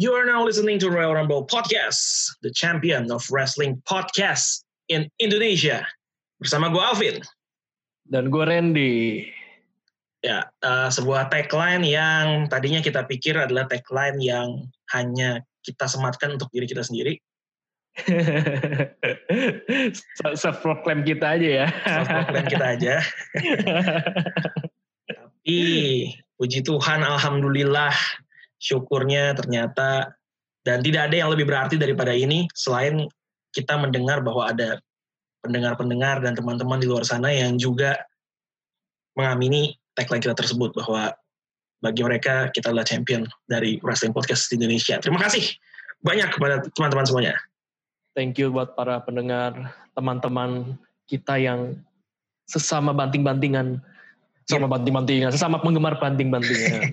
You are now listening to Royal Rumble Podcast, the champion of wrestling podcast in Indonesia. Bersama gue Alvin. Dan gue Randy. Ya, uh, sebuah tagline yang tadinya kita pikir adalah tagline yang hanya kita sematkan untuk diri kita sendiri. Self-proclaim kita aja ya. Self-proclaim kita aja. Tapi puji Tuhan, Alhamdulillah syukurnya ternyata dan tidak ada yang lebih berarti daripada ini selain kita mendengar bahwa ada pendengar-pendengar dan teman-teman di luar sana yang juga mengamini tagline kita tersebut bahwa bagi mereka kita adalah champion dari wrestling podcast di Indonesia. Terima kasih banyak kepada teman-teman semuanya. Thank you buat para pendengar, teman-teman kita yang sesama banting-bantingan sama iya. banting-bantingan, sesama penggemar banting-bantingan.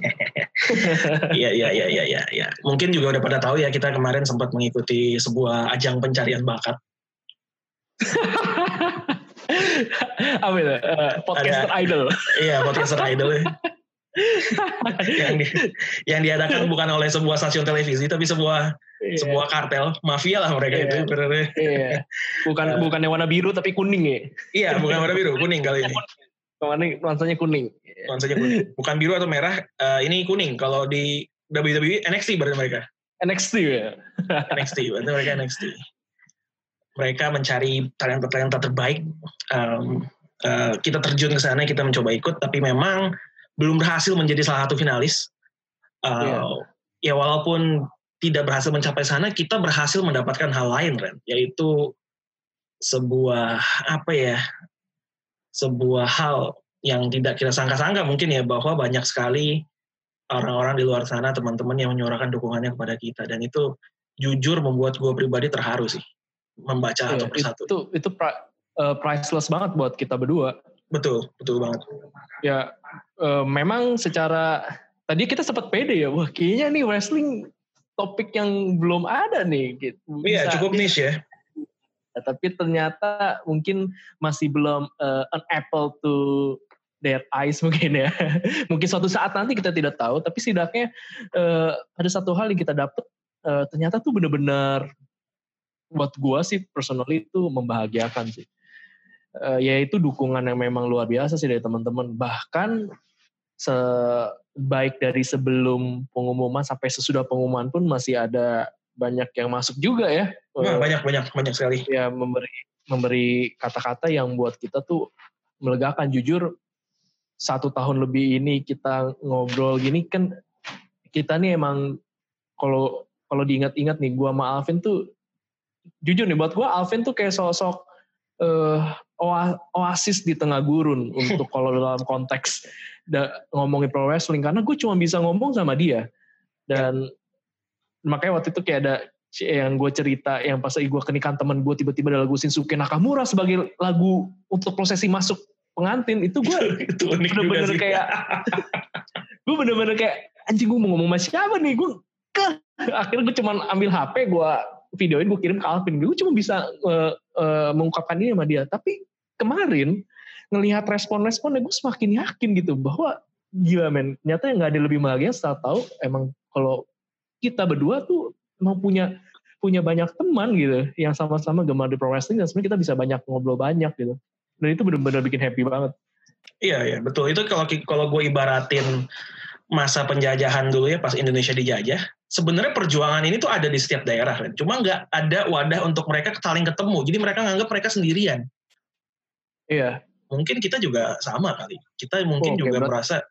Iya, iya, iya, iya, iya. Ya. Mungkin juga udah pada tahu ya kita kemarin sempat mengikuti sebuah ajang pencarian bakat. Apa itu? Uh, podcaster Ada, idol. Iya, podcaster idol. yang, di, yang diadakan bukan oleh sebuah stasiun televisi tapi sebuah iya. sebuah kartel mafia lah mereka iya. itu iya. bukan uh, bukan yang warna biru tapi kuning ya iya bukan warna biru kuning kali ini Kemarin nuansanya kuning. Nuansanya kuning. Bukan biru atau merah. Uh, ini kuning. Kalau di WWE NXT berarti mereka. NXT ya. NXT berarti mereka NXT. Mereka mencari talenta-talenta terbaik. Um, uh, kita terjun ke sana, kita mencoba ikut, tapi memang belum berhasil menjadi salah satu finalis. Uh, yeah. Ya walaupun tidak berhasil mencapai sana, kita berhasil mendapatkan hal lain, Ren, yaitu sebuah apa ya sebuah hal yang tidak kita sangka-sangka mungkin ya bahwa banyak sekali orang-orang di luar sana teman-teman yang menyuarakan dukungannya kepada kita dan itu jujur membuat gue pribadi terharu sih membaca iya, satu persatu. Itu itu pra, uh, priceless banget buat kita berdua. Betul, betul banget. Ya uh, memang secara tadi kita sempat pede ya, wah kayaknya nih wrestling topik yang belum ada nih gitu. Iya, cukup niche ya tapi ternyata mungkin masih belum uh, an apple to their eyes mungkin ya. mungkin suatu saat nanti kita tidak tahu, tapi setidaknya uh, ada satu hal yang kita dapat uh, ternyata tuh benar-benar buat gua sih personally itu membahagiakan sih. Uh, yaitu dukungan yang memang luar biasa sih dari teman-teman. Bahkan sebaik dari sebelum pengumuman sampai sesudah pengumuman pun masih ada banyak yang masuk juga ya. Nah, banyak banyak banyak sekali. Ya memberi memberi kata-kata yang buat kita tuh melegakan jujur satu tahun lebih ini kita ngobrol gini kan kita nih emang kalau kalau diingat-ingat nih gua sama Alvin tuh jujur nih buat gua Alvin tuh kayak sosok uh, oasis di tengah gurun untuk kalau dalam konteks da, ngomongin pro wrestling karena gue cuma bisa ngomong sama dia dan makanya waktu itu kayak ada yang gue cerita yang pas gue kenikan temen gue tiba-tiba ada lagu Shinsuke Nakamura sebagai lagu untuk prosesi masuk pengantin itu gue itu bener-bener kayak gue bener-bener kayak anjing gue mau ngomong sama siapa nih? Gue ke akhirnya gue cuma ambil HP gue videoin gue kirim ke Alvin. Gue cuma bisa uh, uh, mengungkapkan ini sama dia. Tapi kemarin ngelihat respon-responnya gue semakin yakin gitu bahwa gila men ternyata yang nggak ada lebih bahagia setelah tahu emang kalau kita berdua tuh mau punya punya banyak teman gitu yang sama-sama gemar di pro wrestling dan sebenarnya kita bisa banyak ngobrol banyak gitu. Dan itu benar-benar bikin happy banget. Iya iya betul. Itu kalau kalau gue ibaratin masa penjajahan dulu ya pas Indonesia dijajah sebenarnya perjuangan ini tuh ada di setiap daerah kan cuma nggak ada wadah untuk mereka saling ketemu. Jadi mereka nganggap mereka sendirian. Iya. Mungkin kita juga sama kali. Kita mungkin oh, juga merasa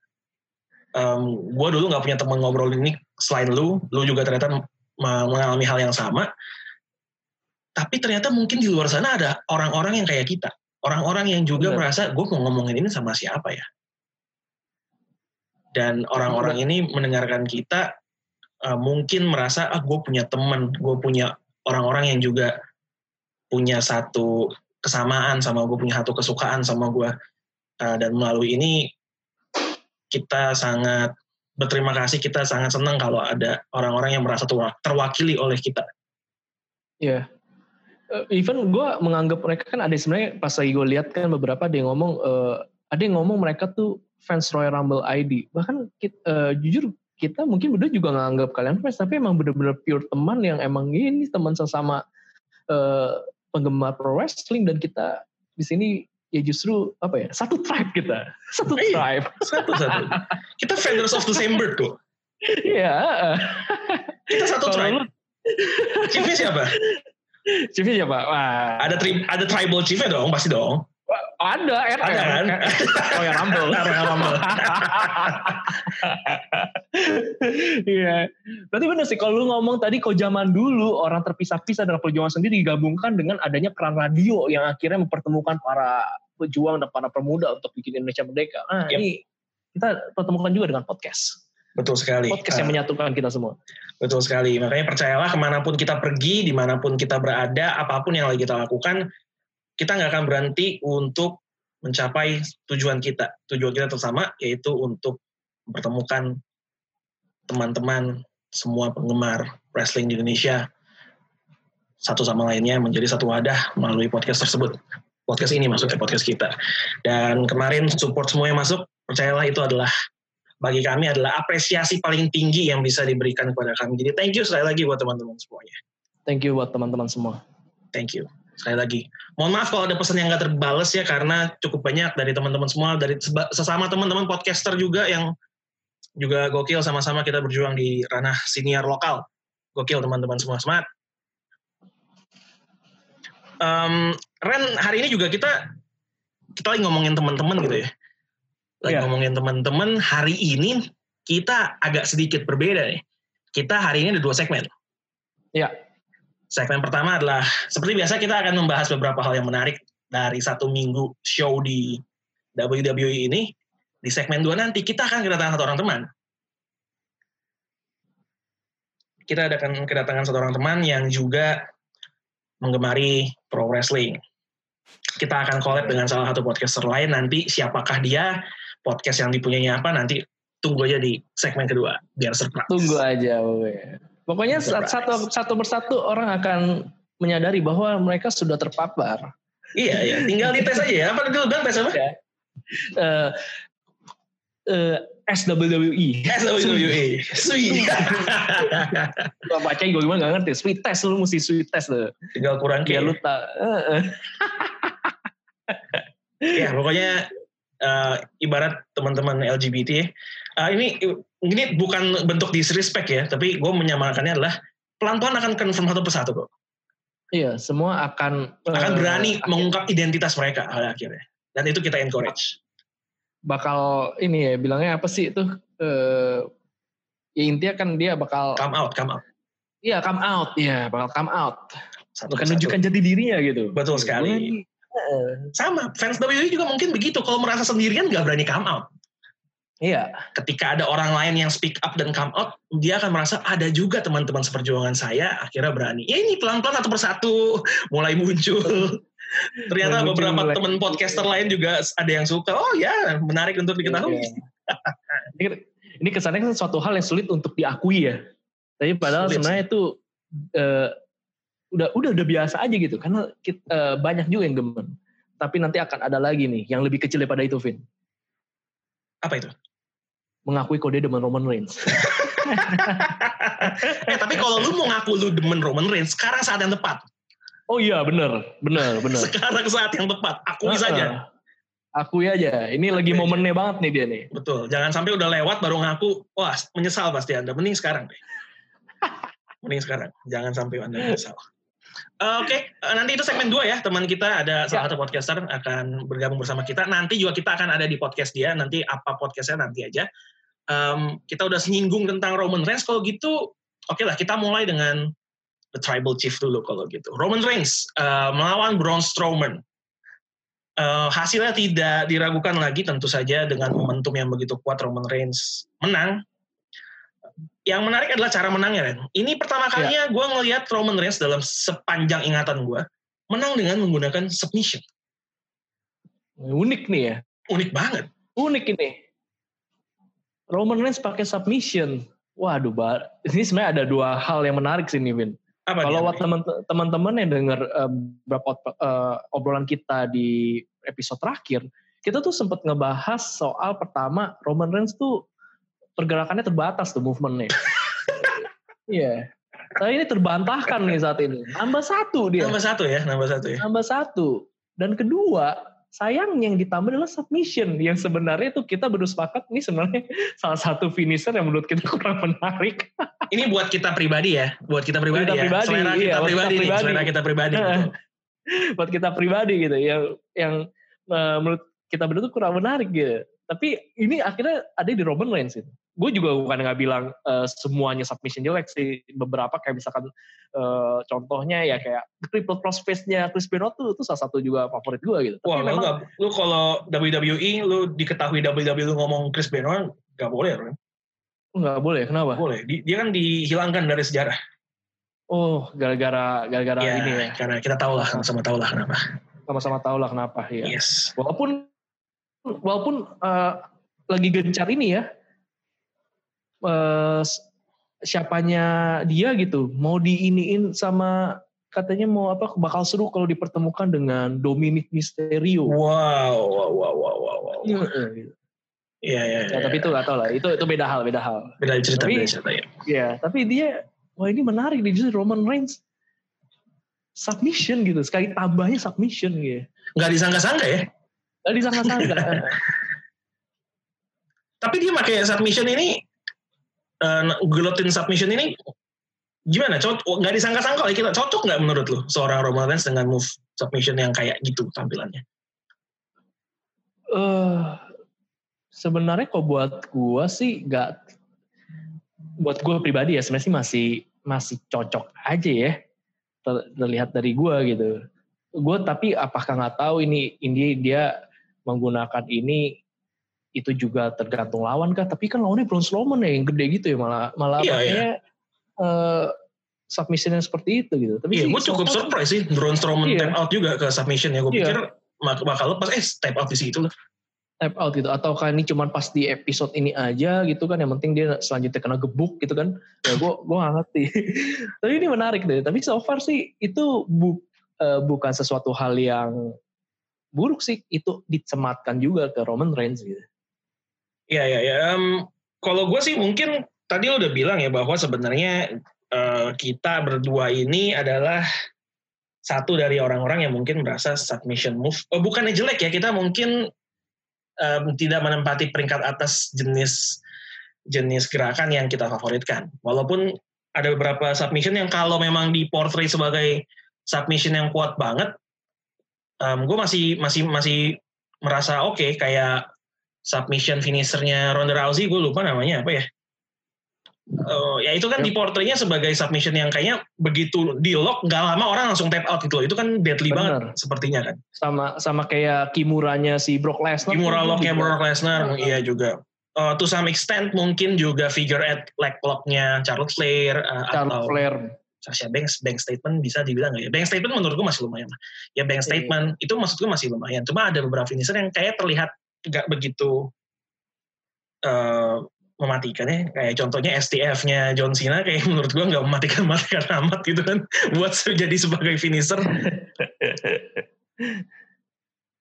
um, gue dulu nggak punya teman ngobrol ini selain lu, lu juga ternyata mengalami hal yang sama. Tapi ternyata mungkin di luar sana ada orang-orang yang kayak kita. Orang-orang yang juga Benar. merasa, gue mau ngomongin ini sama siapa ya? Dan orang-orang ini mendengarkan kita, uh, mungkin merasa, ah gue punya teman, gue punya orang-orang yang juga punya satu kesamaan sama gue, punya satu kesukaan sama gue. Uh, dan melalui ini, kita sangat berterima kasih kita sangat senang kalau ada orang-orang yang merasa terwakili oleh kita. Iya. Yeah. even gue menganggap mereka kan ada sebenarnya pas lagi gue lihat kan beberapa ada yang ngomong uh, ada yang ngomong mereka tuh fans Royal Rumble ID. Bahkan kita, uh, jujur kita mungkin berdua juga nganggap kalian friends tapi emang bener-bener pure teman yang emang ini teman sesama uh, penggemar pro wrestling dan kita di sini ya justru apa ya satu tribe kita satu iya, tribe satu satu kita vendors of the same bird kok iya kita satu tribe chiefnya siapa chiefnya siapa Wah. ada tri ada tribal chiefnya dong pasti dong ada, RR. Ada kan? Oh ya Rumble. Rumble. Iya. Berarti benar sih kalau lu ngomong tadi kok zaman dulu orang terpisah-pisah dalam perjuangan sendiri digabungkan dengan adanya peran radio yang akhirnya mempertemukan para pejuang dan para pemuda untuk bikin Indonesia merdeka. Nah, yep. ini kita pertemukan juga dengan podcast. Betul sekali. Podcast yang uh, menyatukan kita semua. Betul sekali. Makanya percayalah ke mana pun kita pergi, di mana pun kita berada, apa pun yang lagi kita lakukan, kita nggak akan berhenti untuk mencapai tujuan kita. Tujuan kita tersama yaitu untuk mempertemukan teman-teman semua penggemar wrestling di Indonesia satu sama lainnya menjadi satu wadah melalui podcast tersebut. Podcast ini maksudnya podcast kita. Dan kemarin support semua yang masuk, percayalah itu adalah bagi kami adalah apresiasi paling tinggi yang bisa diberikan kepada kami. Jadi thank you sekali lagi buat teman-teman semuanya. Thank you buat teman-teman semua. Thank you sekali lagi. Mohon maaf kalau ada pesan yang nggak terbales ya karena cukup banyak dari teman-teman semua dari sesama teman-teman podcaster juga yang juga gokil sama-sama kita berjuang di ranah senior lokal. Gokil teman-teman semua semangat. Um, Ren hari ini juga kita kita lagi ngomongin teman-teman gitu ya. Lagi yeah. ngomongin teman-teman hari ini kita agak sedikit berbeda nih. Kita hari ini ada dua segmen. Iya. Yeah Segmen pertama adalah seperti biasa kita akan membahas beberapa hal yang menarik dari satu minggu show di WWE ini. Di segmen dua nanti kita akan kedatangan satu orang teman. Kita akan kedatangan satu orang teman yang juga menggemari pro wrestling. Kita akan collab dengan salah satu podcaster lain nanti siapakah dia, podcast yang dipunyainya apa nanti tunggu aja di segmen kedua biar surprise. Tunggu aja, Oke. Pokoknya satu satu persatu orang akan menyadari bahwa mereka sudah terpapar. Iya, iya. Tinggal dites aja ya. Apa dulu bang tes apa? Ya. Uh, uh, SWE. SWE. Sweet. Gua baca gue gimana gak ngerti. Sweet test lu mesti sweet test lu. Tinggal kurang kayak lu tak. Uh, ya pokoknya uh, ibarat teman-teman LGBT uh, ini ini bukan bentuk disrespect ya, tapi gue menyamakannya adalah pelan-pelan akan confirm satu persatu kok. Iya, semua akan akan uh, berani akhir. mengungkap identitas mereka pada akhirnya. Dan itu kita encourage. Bakal ini ya, bilangnya apa sih itu? Uh, ya intinya kan dia bakal come out, come out. Iya, come out. Iya, bakal come out. Satu Bukan nunjukkan jati dirinya gitu. Betul sekali. Sama, fans WWE juga mungkin begitu. Kalau merasa sendirian gak berani come out. Iya. Ketika ada orang lain yang speak up dan come out, dia akan merasa ada juga teman-teman seperjuangan saya akhirnya berani. Ya ini pelan-pelan satu persatu mulai muncul. Ternyata mulai beberapa mulai. teman podcaster lain juga ada yang suka. Oh ya, menarik untuk diketahui. Iya. ini kesannya kan suatu hal yang sulit untuk diakui ya. Tapi padahal sulit. sebenarnya itu uh, udah udah udah biasa aja gitu. Karena kita, uh, banyak juga yang gemen. Tapi nanti akan ada lagi nih yang lebih kecil daripada itu, Vin. Apa itu? mengakui kode demen Roman Reigns. eh tapi kalau lu mau ngaku lu demen Roman Reigns, sekarang saat yang tepat. Oh iya bener, bener, bener. sekarang saat yang tepat, akui uh, saja. Akui aja, ini lagi okay. momennya banget nih dia nih. Betul, jangan sampai udah lewat baru ngaku, wah menyesal pasti Anda. Mending sekarang deh. Mending sekarang, jangan sampai Anda menyesal. Uh, Oke, okay. uh, nanti itu segmen dua ya. Teman kita ada salah ya. satu podcaster akan bergabung bersama kita. Nanti juga kita akan ada di podcast dia. Nanti apa podcastnya nanti aja um, kita udah singgung tentang Roman Reigns kalau gitu oke okay lah kita mulai dengan the tribal chief dulu kalau gitu Roman Reigns uh, melawan Braun Strowman uh, hasilnya tidak diragukan lagi tentu saja dengan momentum yang begitu kuat Roman Reigns menang yang menarik adalah cara menangnya Ren. Ini pertama kalinya ya. gue ngelihat Roman Reigns dalam sepanjang ingatan gue menang dengan menggunakan submission. Unik nih ya. Unik banget. Unik ini. Roman Reigns pakai submission. Waduh, ini sebenarnya ada dua hal yang menarik sih, Vin. Kalau teman-teman yang dengar uh, beberapa uh, obrolan kita di episode terakhir, kita tuh sempat ngebahas soal pertama Roman Reigns tuh pergerakannya terbatas tuh movementnya. Iya. Tapi ini terbantahkan nih saat ini. Nambah satu dia. Nambah satu ya, nambah satu ya. Nambah satu. Dan kedua, sayang yang ditambah adalah submission yang sebenarnya tuh kita baru sepakat ini sebenarnya salah satu finisher yang menurut kita kurang menarik. ini buat kita pribadi ya, buat kita pribadi kita ya. Pribadi, selera iya, kita pribadi, kita pribadi. selera kita pribadi. buat kita pribadi gitu yang yang uh, menurut kita berdua tuh kurang menarik gitu. Tapi ini akhirnya ada di Roman Reigns itu gue juga bukan nggak bilang uh, semuanya submission jelek sih beberapa kayak misalkan uh, contohnya ya kayak triple cross face nya Chris Benoit tuh itu salah satu juga favorit gue gitu. Wah Tapi memang, lu kalau WWE lu diketahui WWE lu ngomong Chris Benoit nggak boleh kan? Nggak boleh, kenapa? Boleh, dia kan dihilangkan dari sejarah. Oh, gara-gara gara-gara ya, ini ya. Karena kita tahu lah, sama-sama tahu lah kenapa. Sama-sama tahu lah kenapa ya. Yes. Walaupun walaupun uh, lagi gencar ini ya, uh, siapanya dia gitu mau diiniin sama katanya mau apa bakal seru kalau dipertemukan dengan Dominic Mysterio. Wow, wow, wow, wow, wow. wow. Iya. Iya, iya, ya, tapi itu gak tau lah. Itu itu beda hal, beda hal. Beda cerita, tapi, beda cerita ya. Iya, tapi dia wah ini menarik nih justru Roman Reigns submission gitu. Sekali tambahnya submission gitu. Gak disangka-sangka ya? Gak disangka-sangka. tapi dia pakai submission ini uh, guillotine submission ini gimana? Cocok nggak disangka-sangka lagi kita cocok nggak menurut lo seorang Roman Reigns dengan move submission yang kayak gitu tampilannya? Uh, sebenarnya kok buat gua sih nggak buat gua pribadi ya sebenarnya masih masih cocok aja ya terlihat dari gua gitu. Gue tapi apakah nggak tahu ini ini dia menggunakan ini itu juga tergantung lawan kah? Tapi kan lawannya Braun Strowman ya yang gede gitu ya malah malah iya, iya. Uh, submission yang seperti itu gitu. Tapi iya, gue cukup surprise sih Braun Strowman iya. tap out juga ke submission ya gue iya. pikir bakal lepas. Eh tap out di situ lah. Tap out gitu. Atau kan ini cuma pas di episode ini aja gitu kan yang penting dia selanjutnya kena gebuk gitu kan. Ya gue gue gak ngerti. Tapi ini menarik deh. Tapi so far sih itu bu, uh, bukan sesuatu hal yang buruk sih itu dicematkan juga ke Roman Reigns gitu Iya, iya, ya. Um, kalau gue sih mungkin tadi udah bilang ya bahwa sebenarnya uh, kita berdua ini adalah satu dari orang-orang yang mungkin merasa submission move. Oh, bukannya jelek ya, kita mungkin um, tidak menempati peringkat atas jenis jenis gerakan yang kita favoritkan. Walaupun ada beberapa submission yang kalau memang di portray sebagai submission yang kuat banget, um, gue masih masih masih merasa oke okay, kayak submission finishernya Ronda Rousey gue lupa namanya apa ya Uh, ya itu kan di portraynya sebagai submission yang kayaknya begitu di lock nggak lama orang langsung tap out gitu loh. Itu kan deadly Bener. banget sepertinya kan. Sama sama kayak Kimuranya si Brock Lesnar. Kimura locknya Brock Lesnar, uh, iya juga. Uh, to some extent mungkin juga figure at leg locknya Charlotte Flair uh, Charlotte atau Flair. Sasha Banks, bank statement bisa dibilang gak ya? Bank statement menurut gue masih lumayan. Ya bank iya. statement yeah. itu maksud gue masih lumayan. Cuma ada beberapa finisher yang kayak terlihat nggak begitu uh, mematikan ya kayak contohnya STF-nya John Cena kayak menurut gue nggak mematikan matikan amat gitu kan buat jadi sebagai finisher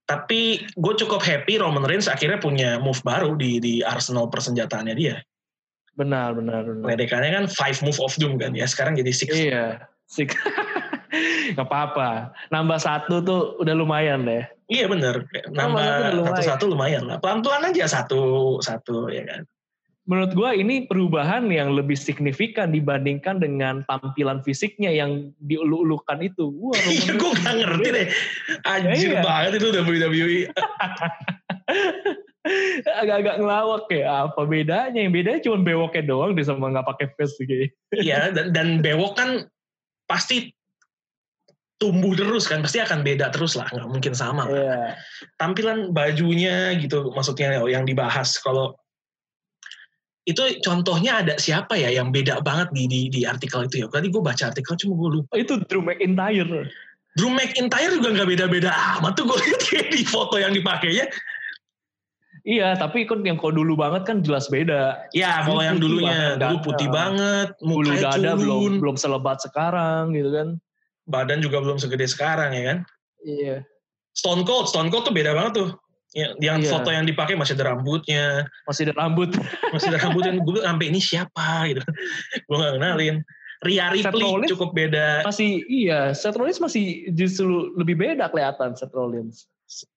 tapi gue cukup happy Roman Reigns akhirnya punya move baru di di arsenal persenjataannya dia benar benar benar ledekannya kan five move of doom kan ya sekarang jadi six iya six nggak apa-apa nambah satu tuh udah lumayan deh Iya bener, nambah satu-satu lumayan lah. Pelan-pelan aja satu satu ya kan. Menurut gue ini perubahan yang lebih signifikan dibandingkan dengan tampilan fisiknya yang diulu-ulukan itu. Wah, iya, gue gak ngerti deh. Anjir iya. banget itu WWE. Agak-agak ngelawak ya. Apa bedanya? Yang bedanya cuma bewoknya doang dia sama nggak pakai face gitu. Iya, dan, dan bewok kan pasti tumbuh terus kan pasti akan beda terus lah nggak mungkin sama yeah. tampilan bajunya gitu maksudnya yang dibahas kalau itu contohnya ada siapa ya yang beda banget di di, di artikel itu ya tadi gue baca artikel cuma gue lupa itu Drew McIntyre Drew McIntyre juga nggak beda-beda amat tuh gue lihat di foto yang dipakainya Iya, tapi kan yang kau dulu banget kan jelas beda. Ya, kalau yang dulunya dulu putih banget, muka dada belum belum selebat sekarang gitu kan badan juga belum segede sekarang ya kan? Iya. Stone Cold, Stone Cold tuh beda banget tuh. Ya, yang Iya. foto yang dipakai masih ada rambutnya, Masih ada rambut. masih ada rambutnya. gue sampai ini siapa gitu. gue gak kenalin. Ria Ripley cukup beda. Masih iya, Seth Rollins masih justru lebih beda kelihatan Seth Rollins.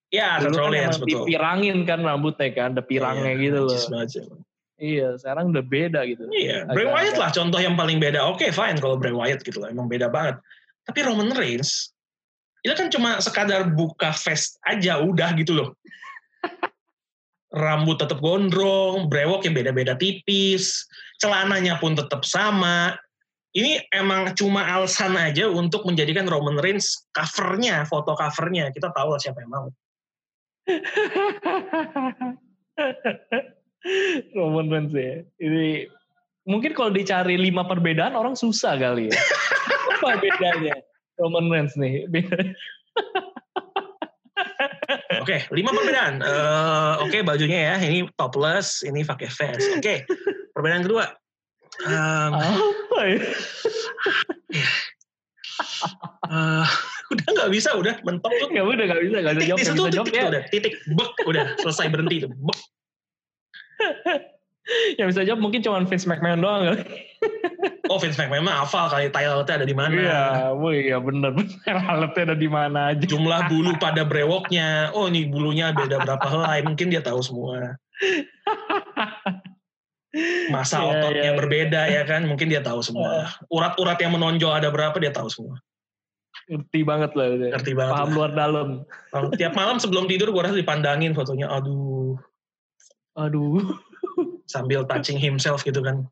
Ya, Dulu kan emang betul. dipirangin kan rambutnya kan, ada pirangnya Iya, gitu loh. banget. Iya, sekarang udah beda gitu. Iya, Bray Agak- Wyatt lah contoh yang paling beda. Oke, fine kalau Bray Wyatt gitu lah, emang beda banget. Tapi Roman Reigns, itu kan cuma sekadar buka face aja, udah gitu loh. Rambut tetap gondrong, brewok yang beda-beda tipis, celananya pun tetap sama. Ini emang cuma alasan aja untuk menjadikan Roman Reigns covernya, foto covernya. Kita tahu lah siapa yang mau. Roman Reigns ya. Ini mungkin kalau dicari lima perbedaan orang susah kali ya. Apa bedanya Roman Reigns nih? Oke, lima perbedaan. Eh, Oke, bajunya ya. Ini topless, ini pakai vest. Oke, perbedaan kedua. Em, Apa ya? eh, udah nggak bisa, udah mentok tuh. Gak udah gak bisa, gak bisa jawab, di gak situ bisa jawab titik ya. udah, titik, bek, udah selesai berhenti tuh, bek. Yang bisa jawab mungkin cuma Vince McMahon doang kali. Oh Vince McMahon mah hafal kali title-nya ada di mana. Iya, wah iya bener. Alatnya ada di mana aja. Jumlah bulu pada brewoknya, oh ini bulunya beda berapa helai, mungkin dia tahu semua. Masa Iya, ototnya iya. berbeda ya kan, mungkin dia tahu semua. Urat-urat yang menonjol ada berapa dia tahu semua. Ngerti banget lah. Ngerti banget. Paham lah. luar dalam. Tiap malam sebelum tidur gue rasa dipandangin fotonya, aduh, Aduh, sambil touching himself gitu kan.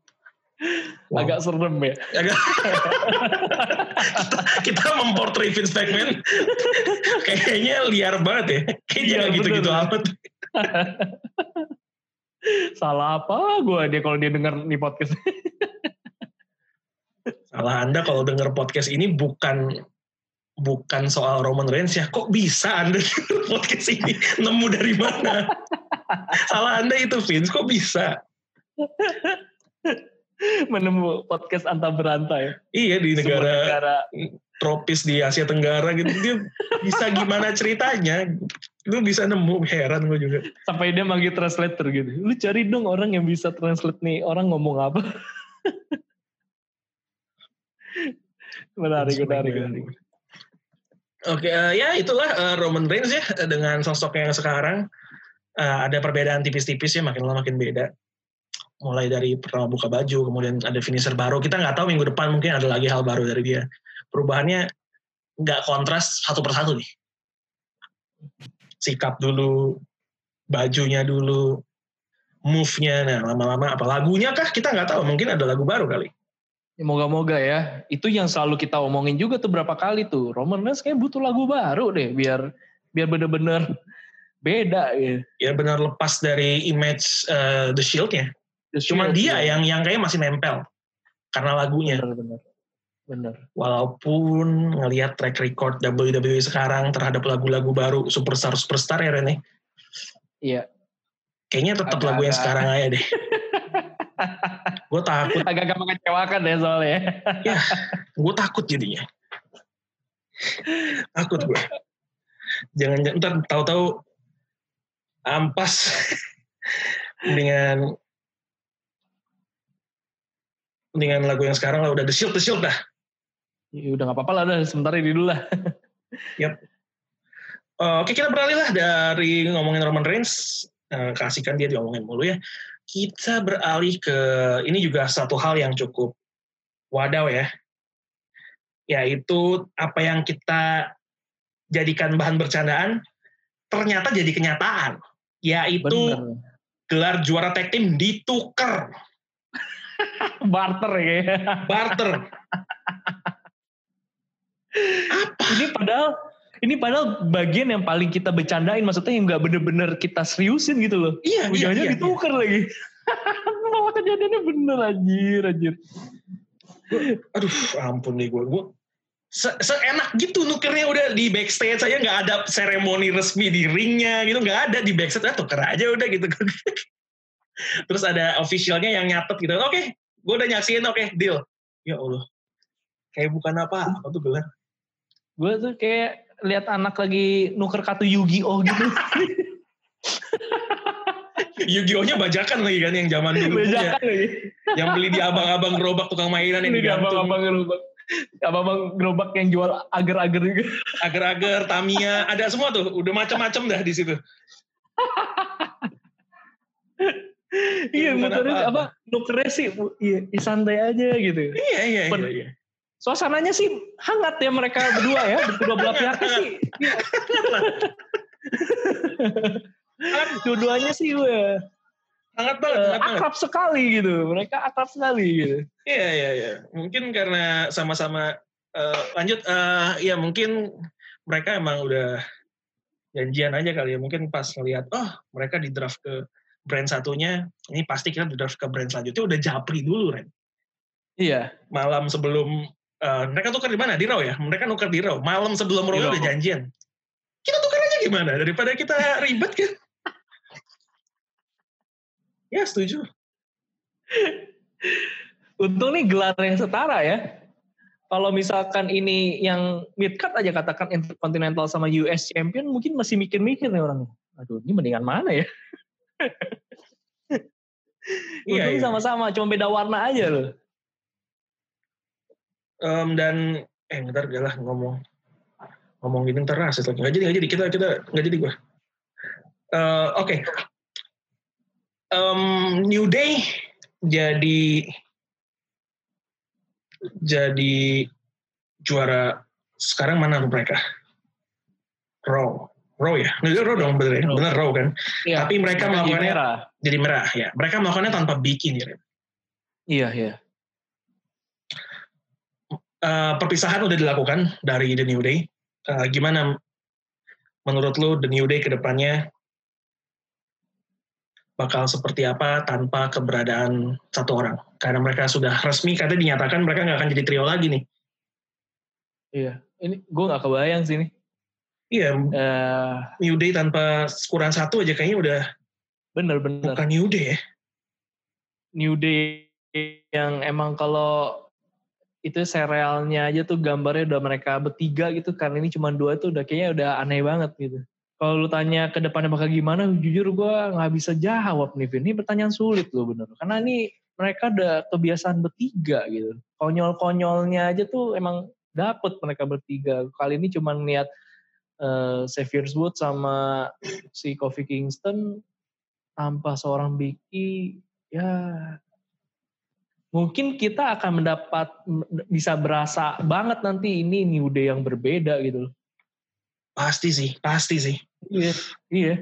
Wow. agak serem ya. Agak- kita, kita memportray Vince McMahon kayaknya liar banget ya. Kayaknya nggak gitu-gitu amat. Salah apa gue dia kalau dia denger nih podcast. Salah Anda kalau denger podcast ini bukan bukan soal Roman Reigns ya. Kok bisa Anda podcast ini? Nemu dari mana? Salah Anda itu Vince, kok bisa? Menemu podcast anta berantai. Iya di negara negara. tropis di Asia Tenggara gitu. Dia bisa gimana ceritanya? Lu bisa nemu, heran gue juga. Sampai dia manggil translator gitu. Lu cari dong orang yang bisa translate nih orang ngomong apa. menarik, menarik, menarik. Oke, eh, ya itulah eh, Roman Reigns ya eh, dengan sosoknya yang sekarang Eh, ada perbedaan tipis-tipis ya makin lama makin beda. Mulai dari pertama buka baju, kemudian ada finisher baru. Kita nggak tahu minggu depan mungkin ada lagi hal baru dari dia. Perubahannya nggak kontras satu persatu nih. Sikap dulu, bajunya dulu, move-nya. Nah lama-lama apa lagunya kah? Kita nggak tahu. Mungkin ada lagu baru kali. Ya, Moga-moga ya. Itu yang selalu kita omongin juga tuh berapa kali tuh. Roman Reigns kayak butuh lagu baru deh biar biar bener-bener beda ya. Ya benar lepas dari image eh, The Shield-nya. The Cuma Shield, dia ya. yang yang kayak masih nempel karena lagunya. bener-bener. Bener. Walaupun ngelihat track record WWE sekarang terhadap lagu-lagu baru superstar superstar ya Rene, Iya. kayaknya tetap Agak- lagu yang sekarang aja deh. gue takut, Agak-agak mengecewakan ya soalnya. gue takut jadinya. Takut gue. Jangan jangan ntar tahu-tahu ampas dengan dengan lagu yang sekarang lah udah the shield the shield dah. Ya, udah nggak apa-apa lah, udah sebentar ini dulu lah. Uh, Oke kita beralih lah dari ngomongin Roman Reigns, uh, kasihkan dia diomongin mulu ya. Kita beralih ke ini juga satu hal yang cukup wadaw ya, yaitu apa yang kita jadikan bahan bercandaan ternyata jadi kenyataan, yaitu Bener. gelar juara tag team ditukar Barter ya. barter. apa? ini padahal ini padahal bagian yang paling kita bercandain maksudnya yang nggak bener-bener kita seriusin gitu loh. Iya, iya, Ujungnya iya, ditukar lagi. Malah kejadiannya bener anjir anjir. aduh ampun nih gue gue se seenak gitu nukernya udah di backstage saya nggak ada seremoni resmi di ringnya gitu nggak ada di backstage. Ah, tuker aja udah gitu. Terus ada officialnya yang nyatet gitu. Oke gue udah nyaksiin oke deal. Ya allah. Kayak bukan apa apa tuh gelar? Gue tuh kayak lihat anak lagi nuker kartu Yu-Gi-Oh gitu. Yu-Gi-Oh-nya bajakan lagi kan yang zaman dulu. Bajakan lagi. Yang beli di abang-abang gerobak tukang mainan yang Ini di digantung. abang-abang gerobak. Abang-abang gerobak yang jual agar-agar juga. Agar-agar, Tamiya, ada semua tuh. Udah macam-macam dah di situ. iya, motornya apa-apa. apa? Nukernya sih, iya, santai aja gitu. Iya, iya, iya. Iya. Suasananya sih hangat ya mereka berdua ya, kedua belah pihaknya sih. Dua-duanya sih gue Hangat banget, eh, hangat banget. akrab sekali gitu. Mereka akrab sekali gitu. Iya, iya, iya. Mungkin karena sama-sama eh, lanjut, eh, ya mungkin mereka emang udah janjian aja kali ya. Mungkin pas ngelihat, oh mereka di draft ke brand satunya, ini pasti kita di draft ke brand selanjutnya udah japri dulu, Ren. Iya. Malam sebelum, eh, mereka tukar di mana? Di Raw ya? Mereka nuker di Raw. Malam sebelum Raw udah janjian. Kita tukar aja gimana? Daripada kita ribet kan? ya, setuju. Untung nih gelar yang setara ya. Kalau misalkan ini yang mid card aja katakan Intercontinental sama US Champion mungkin masih mikir-mikir nih orangnya. Aduh, ini mendingan mana ya? Iya, Untung iya. sama-sama, cuma beda warna aja loh. Em, dan eh ntar gak lah ngomong. Ngomong gini ntar rasis lagi. Nggak jadi nggak jadi. Kita kita nggak jadi gue Eh, oke. Em, New Day jadi jadi juara. Sekarang mana mereka? Raw. Raw ya? Day Raw dong bener ya? Bener Raw kan? Iya, tapi mereka melakukannya merah. jadi merah ya. Mereka melakukannya tanpa bikin ya. Iya, iya. Eh, perpisahan udah dilakukan dari The New Day. Eh, gimana menurut lu The New Day ke depannya bakal seperti apa tanpa keberadaan satu orang? Karena mereka sudah resmi katanya dinyatakan mereka nggak akan jadi trio lagi nih. Iya. Ini gue nggak kebayang sih nih. Iya, Eh, New Day tanpa kurang satu aja kayaknya udah bener-bener. bukan New Day ya. New Day yang emang kalau itu serialnya aja tuh gambarnya udah mereka bertiga gitu karena ini cuma dua tuh udah kayaknya udah aneh banget gitu. Kalau lu tanya ke depannya bakal gimana, jujur gua nggak bisa jawab nih, Vin. Ini pertanyaan sulit loh bener. Karena ini mereka udah kebiasaan bertiga gitu. Konyol-konyolnya aja tuh emang dapet mereka bertiga. Kali ini cuma lihat eh, Xavier Woods sama si Kofi Kingston tanpa seorang Big E, ya mungkin kita akan mendapat bisa berasa banget nanti ini New Day yang berbeda gitu. loh. Pasti sih, pasti sih. Iya, iya.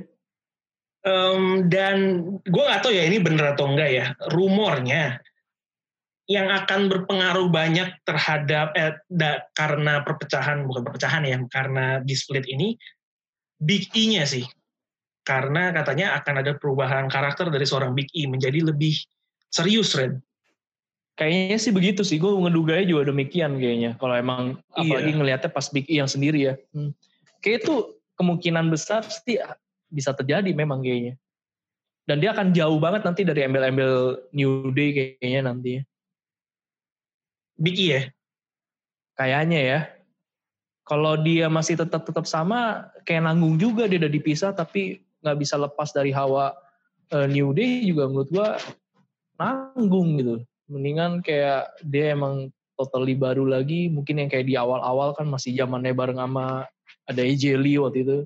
Em, dan gue nggak tahu ya ini bener atau enggak ya. Rumornya yang akan berpengaruh banyak terhadap eh, da- karena perpecahan bukan perpecahan ya karena di split ini Big E-nya sih. Karena katanya akan ada perubahan karakter dari seorang Big E menjadi lebih serius, Red. Kayaknya sih begitu sih. Gue ngeduganya juga demikian kayaknya. Kalau emang apalagi Iya. ngelihatnya pas Big E yang sendiri ya. Hmm. Kayak itu kemungkinan besar sih bisa terjadi memang kayaknya. Dan dia akan jauh banget nanti dari embel-embel New Day kayaknya nanti. Big E ya. Kayaknya ya. Kalau dia masih tetap tetap sama, kayak nanggung juga dia udah dipisah, tapi nggak bisa lepas dari hawa eh, New Day juga menurut gua nanggung gitu. Mendingan kayak dia emang totally baru lagi, mungkin yang kayak di awal-awal kan masih zamannya bareng sama ada AJ Lee waktu itu.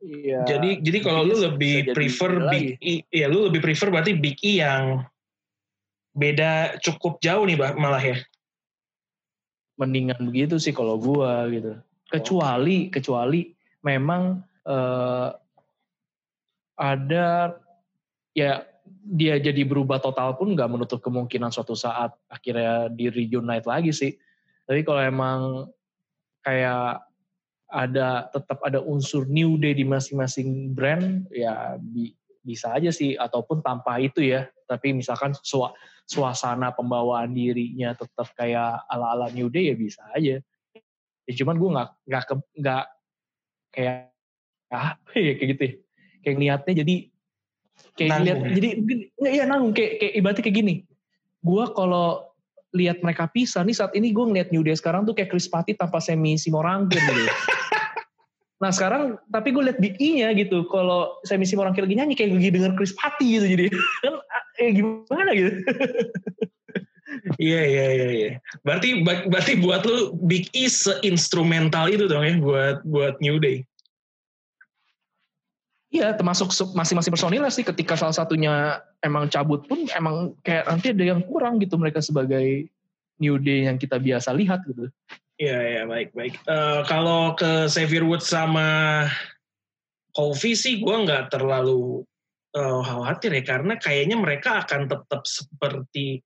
Iya. jadi jadi kalau lu lebih prefer Big E, ya lu lebih prefer berarti Big E yang beda cukup jauh nih bah, malah ya. mendingan begitu sih kalau gua gitu. Kecuali kecuali memang eh, ada ya dia jadi berubah total pun nggak menutup kemungkinan suatu saat akhirnya di reunite lagi sih. Tapi kalau emang kayak ada tetap ada unsur new day di masing-masing brand ya bi- bisa aja sih ataupun tanpa itu ya. Tapi misalkan sua- suasana pembawaan dirinya tetap kayak ala-ala new day ya bisa aja. Ya cuman gue nggak nggak nggak kayak apa ya kayak gitu ya. Kayak niatnya jadi kayak Nanggung lihat ya? jadi nggak iya nanggung kayak kayak ibaratnya kayak gini. Gue kalau lihat mereka pisah nih saat ini gue ngeliat New Day sekarang tuh kayak Chris Patti tanpa Semi Simorangkir gitu. Nah sekarang tapi gue liat Big E-nya gitu. Kalau saya misi orang lagi nyanyi kayak lagi denger Chris Patti gitu jadi kan eh, gimana gitu. Iya iya iya iya. Berarti berarti buat lu Big E seinstrumental itu dong ya buat buat New Day. Iya, termasuk masing-masing personil sih ketika salah satunya emang cabut pun emang kayak nanti ada yang kurang gitu mereka sebagai New Day yang kita biasa lihat gitu. Iya iya baik baik. Uh, kalau ke Xavier Woods sama Kofi sih gue nggak terlalu uh, khawatir ya karena kayaknya mereka akan tetap seperti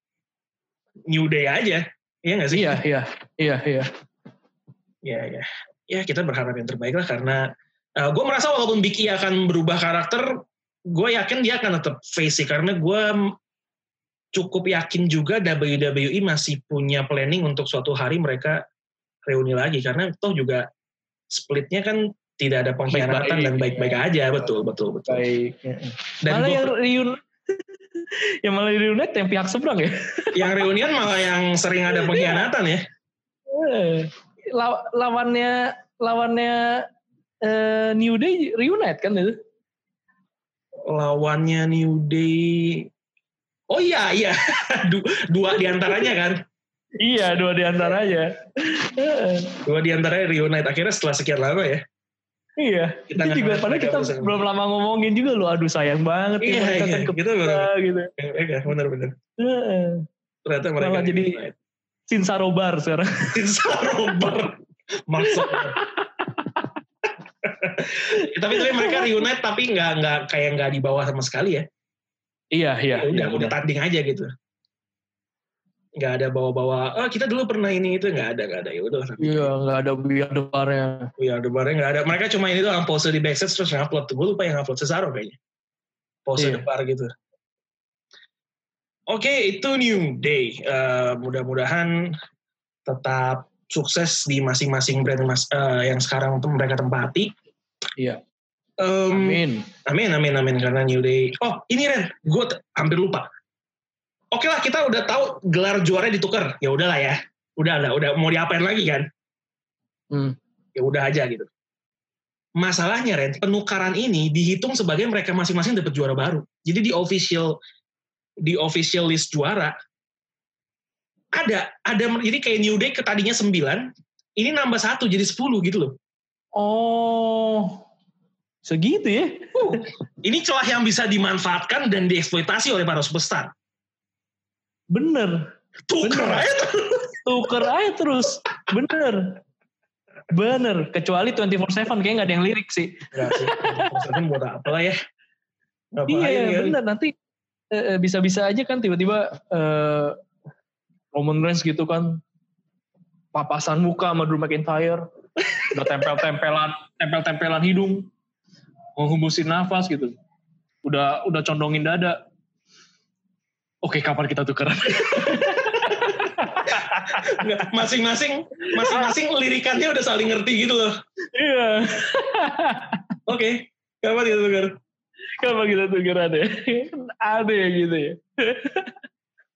New Day aja. Iya nggak sih? Iya iya iya iya. Iya iya. Ya kita berharap yang terbaik lah karena Uh, eh, gue merasa walaupun Big E akan berubah karakter, gue yakin dia akan tetap face sih karena gue cukup yakin juga WWE masih punya planning untuk suatu hari mereka reuni lagi karena toh juga splitnya kan tidak ada pengkhianatan baik dan baik-baik ya. aja betul betul betul. Baik. Ya. Dan malah yang reun yang malah reunion yang pihak seberang ya. yang reunian malah yang sering ada pengkhianatan ya. Eh, lawannya lawannya uh, New Day reunite kan itu? Lawannya New Day. Oh iya iya, dua di antaranya kan? iya dua di antaranya. dua di antaranya reunite akhirnya setelah sekian lama ya. Iya. Kita itu juga padahal kita belum lama ngomongin juga lo, aduh sayang banget iya, mereka iya, kan gitu benar. gitu. Iya, benar benar. Ternyata mereka jadi Sinsarobar sekarang. Sinsarobar. Maksudnya. tapi tapi mereka reunite tapi nggak nggak kayak nggak di bawah sama sekali ya. Iya iya. Ya, udah iya, udah tanding aja gitu. Nggak ada bawa-bawa. Oh kita dulu pernah ini itu nggak ada nggak ada ya udah. Iya nggak ada biar depannya. Biar depannya nggak ada. Mereka cuma ini doang pose di backstage terus ngupload. Gue lupa yang upload Cesaro kayaknya. Pose iya. depan gitu. Oke, okay, itu New Day. Uh, mudah-mudahan tetap sukses di masing-masing brand mas, uh, yang sekarang mereka tempati. Iya. Um, amin. Amin, amin, amin. Karena New Day. Oh, ini Ren. Gue hampir lupa. Oke lah, kita udah tahu gelar juara ditukar. Ya udahlah ya. Udah lah, udah mau diapain lagi kan? Hmm. Ya udah aja gitu. Masalahnya Ren, penukaran ini dihitung sebagai mereka masing-masing dapat juara baru. Jadi di official di official list juara ada ada jadi kayak New Day ke tadinya 9, ini nambah satu jadi 10 gitu loh. Oh, segitu ya? Uh, ini celah yang bisa dimanfaatkan dan dieksploitasi oleh para superstar. Bener. Tuker aja terus. Tuker aja terus. Bener. Bener. Kecuali 24-7 kayaknya gak ada yang lirik sih. Gak sih. 24 buat apa lah ya. iya, ya. bener. Nanti eh, eh, bisa-bisa aja kan tiba-tiba uh, Roman Reigns gitu kan papasan muka sama Drew McIntyre udah tempel-tempelan tempel-tempelan hidung menghembusin nafas gitu. Udah udah condongin dada. Oke kapan kita tukeran? Masing-masing masing-masing lirikannya udah saling ngerti gitu loh. Iya. Oke okay, kapan kita tukar kapan kita tukeran ya? Ada ya gitu ya.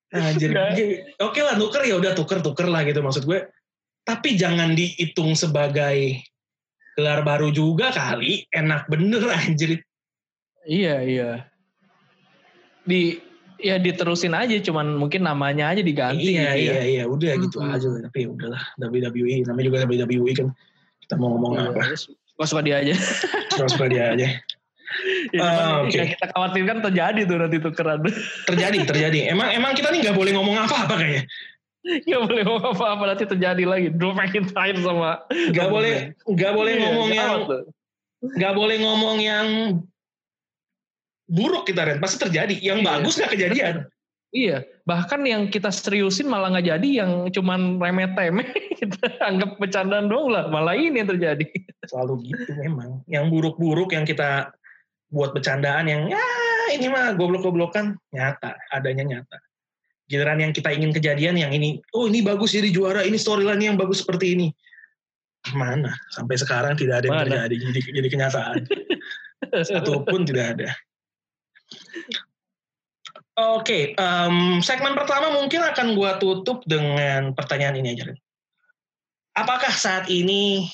Anjir, oke okay lah tuker ya udah tuker tuker lah gitu maksud gue. Tapi jangan dihitung sebagai gelar baru juga kali. Enak bener anjir. Iya iya. Di ya diterusin aja cuman mungkin namanya aja diganti iya gitu iya ya. iya udah hmm. gitu aja tapi ya udahlah. WWE namanya juga WWE kan. Kita mau ngomong iya, apa? suka suka dia aja. Suka suka dia aja ya, uh, okay. kita khawatirkan terjadi tuh nanti tuh keren terjadi terjadi. Emang emang kita nih nggak boleh ngomong apa apa kayaknya Gak boleh ngomong apa-apa nanti terjadi lagi. Drew McIntyre sama. Gak boleh, gak boleh iya, ngomong yang, gak boleh ngomong yang buruk kita Ren. Pasti terjadi. Yang iya. bagus gak kejadian. Iya, bahkan yang kita seriusin malah nggak jadi, yang cuman remeh-temeh kita anggap bercandaan doang lah, malah ini yang terjadi. Selalu gitu memang. Yang buruk-buruk yang kita buat bercandaan yang ya ini mah goblok-goblokan nyata, adanya nyata giliran yang kita ingin kejadian yang ini oh ini bagus jadi juara ini storyline yang bagus seperti ini. Mana? Sampai sekarang tidak ada yang mana? terjadi jadi jadi kenyataan. Satu pun tidak ada. Oke okay, um, segmen pertama mungkin akan gua tutup dengan pertanyaan ini aja apakah saat ini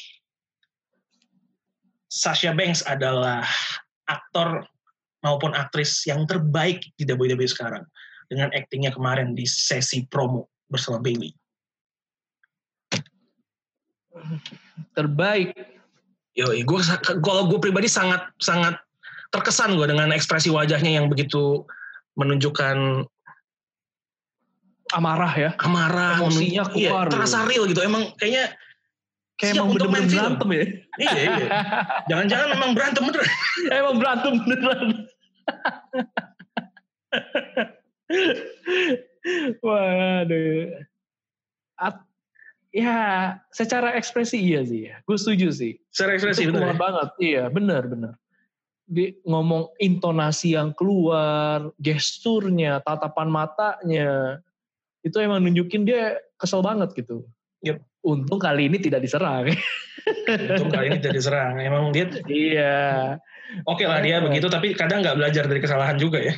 Sasha Banks adalah aktor maupun aktris yang terbaik di WWE sekarang dengan aktingnya kemarin di sesi promo bersama Bailey. Terbaik. Yo, gue kalau gue pribadi sangat sangat terkesan gue dengan ekspresi wajahnya yang begitu menunjukkan amarah ya. Amarah, emosinya iya, keluar. Iya, terasa real gitu. Emang kayaknya kayak emang bener-bener berantem ya. iya, iya. Jangan-jangan memang berantem beneran. emang berantem beneran. Waduh. At, ya, secara ekspresi iya sih ya. Gue setuju sih. Secara ekspresi benar. Ya? banget. Iya, benar benar. Di ngomong intonasi yang keluar, gesturnya, tatapan matanya, itu emang nunjukin dia kesel banget gitu. Yep. Untung kali ini tidak diserang. Untung kali ini tidak diserang. Emang dia. Iya. Oke lah dia begitu, tapi kadang nggak belajar dari kesalahan juga ya.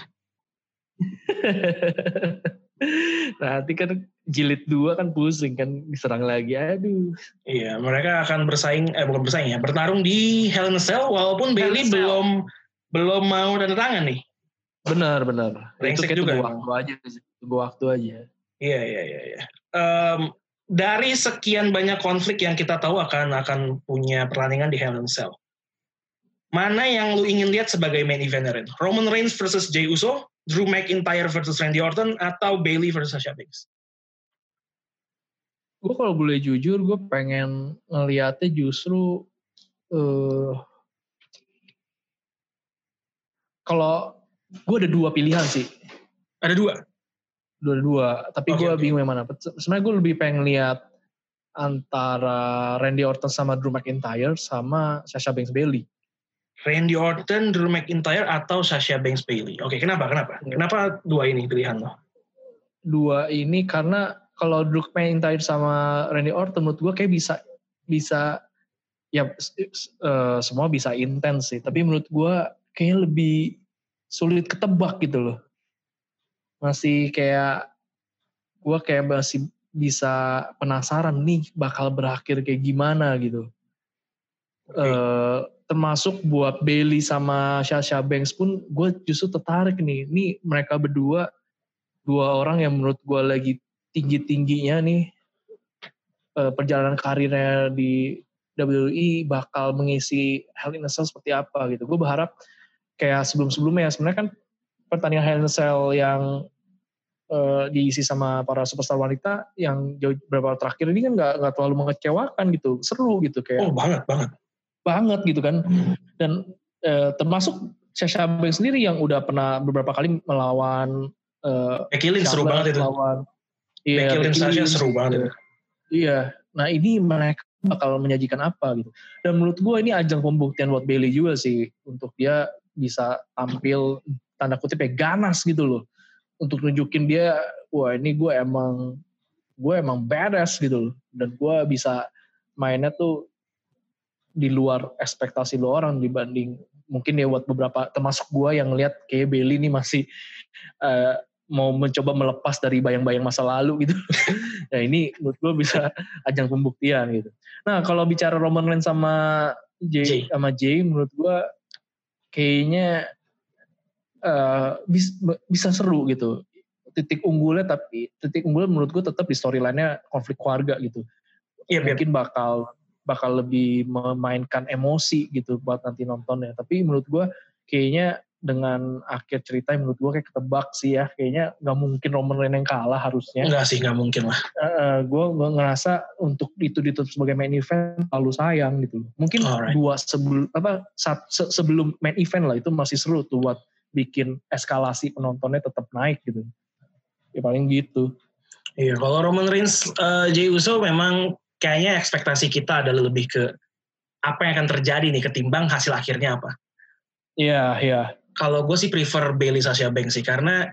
Nanti kan jilid dua kan pusing kan diserang lagi. Aduh. Iya, mereka akan bersaing eh bukan bersaing ya, bertarung di Hell in a Cell walaupun Hell Bailey belum belum mau dan tangan nih. Benar, benar. Itu kayak juga. Tunggu waktu aja, tunggu waktu aja. Iya, iya, iya, iya. Um, dari sekian banyak konflik yang kita tahu akan akan punya pertandingan di Hell in a Cell. Mana yang lu ingin lihat sebagai main event Roman Reigns versus Jey Uso, Drew McIntyre versus Randy Orton atau Bailey versus Sasha Banks? Gue kalau boleh jujur, gue pengen ngeliatnya justru uh, kalau gue ada dua pilihan sih. Ada dua? Dua-dua, tapi okay, gue okay. bingung yang mana. Sebenarnya gue lebih pengen lihat antara Randy Orton sama Drew McIntyre sama Sasha Banks Bailey. Randy Orton, Drew McIntyre atau Sasha Banks Bailey. Oke, kenapa? Kenapa? Ya. Kenapa dua ini pilihan lo? Dua ini karena kalau Drew McIntyre sama Randy Orton menurut gue kayak bisa bisa ya uh, semua bisa intens sih, tapi menurut gue kayak lebih sulit ketebak gitu loh. Masih kayak gue kayak masih bisa penasaran nih bakal berakhir kayak gimana gitu. Okay. Uh, termasuk buat Bailey sama Sasha Banks pun gue justru tertarik nih. Ini mereka berdua dua orang yang menurut gue lagi tinggi tingginya nih uh, perjalanan karirnya di WWE bakal mengisi Hell in a Cell seperti apa gitu. Gue berharap kayak sebelum-sebelumnya ya sebenarnya kan pertandingan Hell in a Cell yang uh, diisi sama para superstar wanita yang jauh beberapa terakhir ini kan nggak nggak terlalu mengecewakan gitu, seru gitu kayak. Oh banget banget banget gitu kan. Dan eh, termasuk Sasha Banks sendiri yang udah pernah beberapa kali melawan eh, Becky Lynch seru banget itu. Melawan, iya, Becky Lynch Sasha seru banget itu. Iya. Nah ini mereka bakal menyajikan apa gitu. Dan menurut gue ini ajang pembuktian buat Bailey juga sih untuk dia bisa tampil tanda kutip ya ganas gitu loh untuk nunjukin dia wah ini gue emang gue emang badass gitu loh dan gue bisa mainnya tuh di luar ekspektasi lo orang dibanding mungkin ya buat beberapa termasuk gue yang lihat kayak Bailey ini masih uh, mau mencoba melepas dari bayang-bayang masa lalu gitu. nah ini menurut gue bisa ajang pembuktian gitu. Nah kalau bicara Roman Reigns sama Jay. sama Jay menurut gue kayaknya uh, bis, bisa seru gitu. Titik unggulnya tapi titik unggulnya menurut gue tetap di storyline-nya konflik keluarga gitu. Iya, mungkin bakal bakal lebih memainkan emosi gitu buat nanti nontonnya. Tapi menurut gue kayaknya dengan akhir cerita menurut gue kayak ketebak sih ya. Kayaknya nggak mungkin Roman Reigns yang kalah harusnya. Enggak sih, nggak mungkin lah. Uh, gue ngerasa untuk itu ditutup sebagai main event terlalu sayang gitu. Mungkin Alright. dua sebelum apa saat, se, sebelum main event lah itu masih seru tuh buat bikin eskalasi penontonnya tetap naik gitu. Ya paling gitu. Iya, kalau Roman Reigns, uh, Jey Uso memang kayaknya ekspektasi kita adalah lebih ke apa yang akan terjadi nih ketimbang hasil akhirnya apa. Iya, yeah, iya. Yeah. Kalau gue sih prefer Bailey Sasha Banks sih karena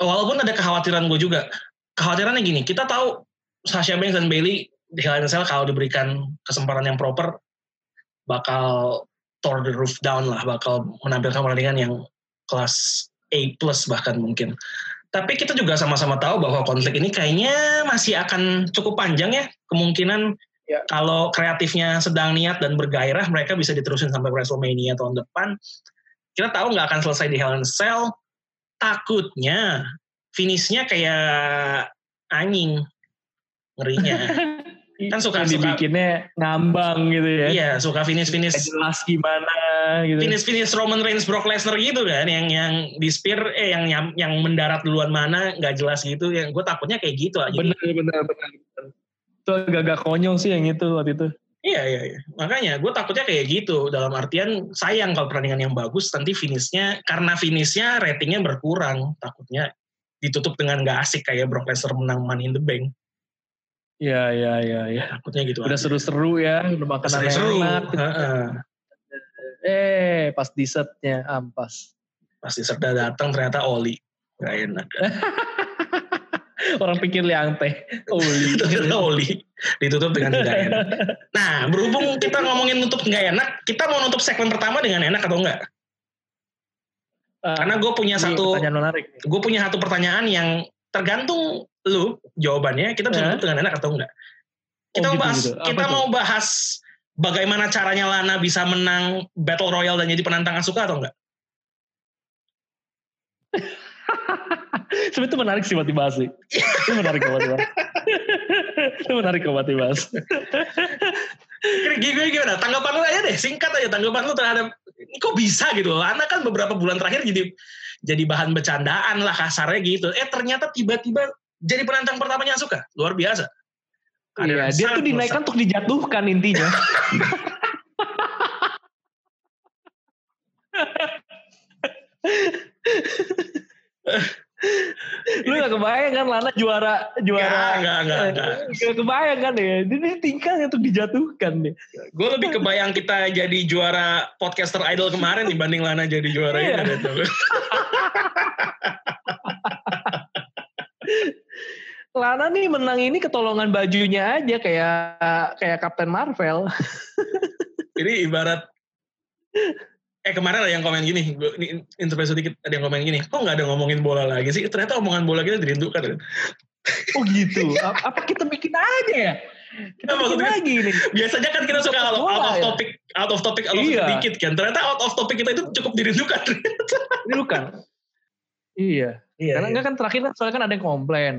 walaupun ada kekhawatiran gue juga. Kekhawatirannya gini, kita tahu Sasha Banks dan Bailey di Hell in Cell kalau diberikan kesempatan yang proper bakal tore the roof down lah, bakal menampilkan pertandingan yang kelas A plus bahkan mungkin. Tapi kita juga sama-sama tahu bahwa konflik ini kayaknya masih akan cukup panjang ya. Kemungkinan Ya. Kalau kreatifnya sedang niat dan bergairah, mereka bisa diterusin sampai WrestleMania tahun depan. Kita tahu nggak akan selesai di Hell in Cell. Takutnya finishnya kayak anjing ngerinya. kan suka suka dibikinnya ngambang gitu ya. Iya, suka finish finish. jelas gimana gitu. Finish finish Roman Reigns Brock Lesnar gitu kan, yang yang di spear eh yang yang, yang mendarat duluan mana nggak jelas gitu. Yang gue takutnya kayak gitu aja. Bener bener bener. Itu agak-agak konyol sih yang itu waktu itu. Iya iya iya. Makanya gue takutnya kayak gitu. Dalam artian sayang kalau pertandingan yang bagus nanti finishnya karena finishnya ratingnya berkurang. Takutnya ditutup dengan gak asik kayak Brock Lesnar menang Money in the Bank. Iya, iya, iya. Ya. Takutnya gitu Udah seru-seru ya, udah makanan seru. enak. Eh, pas dessertnya ampas. Pas dessert datang ternyata oli. Gak enak. Orang pikir liang teh. Oli. ternyata oli. Ditutup dengan gak enak. Nah, berhubung kita ngomongin nutup gak enak, kita mau nutup segmen pertama dengan enak atau enggak? Uh, Karena gue punya satu, gue punya satu pertanyaan yang tergantung lu jawabannya kita bisa tutup dengan enak atau enggak. Kita oh, mau gitu, bahas, gitu. kita itu? mau bahas bagaimana caranya Lana bisa menang Battle Royale dan jadi penantang Asuka atau enggak? Sebenarnya itu menarik sih buat dibahas sih. itu menarik buat dibahas. itu menarik buat dibahas. Gimana, gimana? Tanggapan lu aja deh, singkat aja tanggapan lu terhadap kok bisa gitu loh. Lana kan beberapa bulan terakhir jadi jadi bahan bercandaan lah kasarnya gitu. Eh ternyata tiba-tiba jadi penantang pertamanya Asuka. Luar biasa. Iya, dia tuh dinaikkan untuk dijatuhkan intinya. Lu gak kebayang kan Lana juara juara Gak, gak, gak, gak. kebayang kan ya Ini tingkah untuk dijatuhkan nih Gue lebih kebayang kita jadi juara podcaster idol kemarin Dibanding Lana jadi juara iya. ini Lana nih menang ini ketolongan bajunya aja kayak kayak Captain Marvel. ini ibarat eh kemarin ada yang komen gini, ini intervensi sedikit ada yang komen gini, kok nggak ada ngomongin bola lagi sih? Ternyata omongan bola kita dirindukan. Oh gitu. Apa kita bikin aja ya? Kita bikin lagi nih. Biasanya kan kita suka out, out of ya? topic, out of topic, out of iya. sedikit kan. Ternyata out of topic kita itu cukup dirindukan. Dirindukan. Iya. Iya. Karena iya. kan terakhir kan soalnya kan ada yang komplain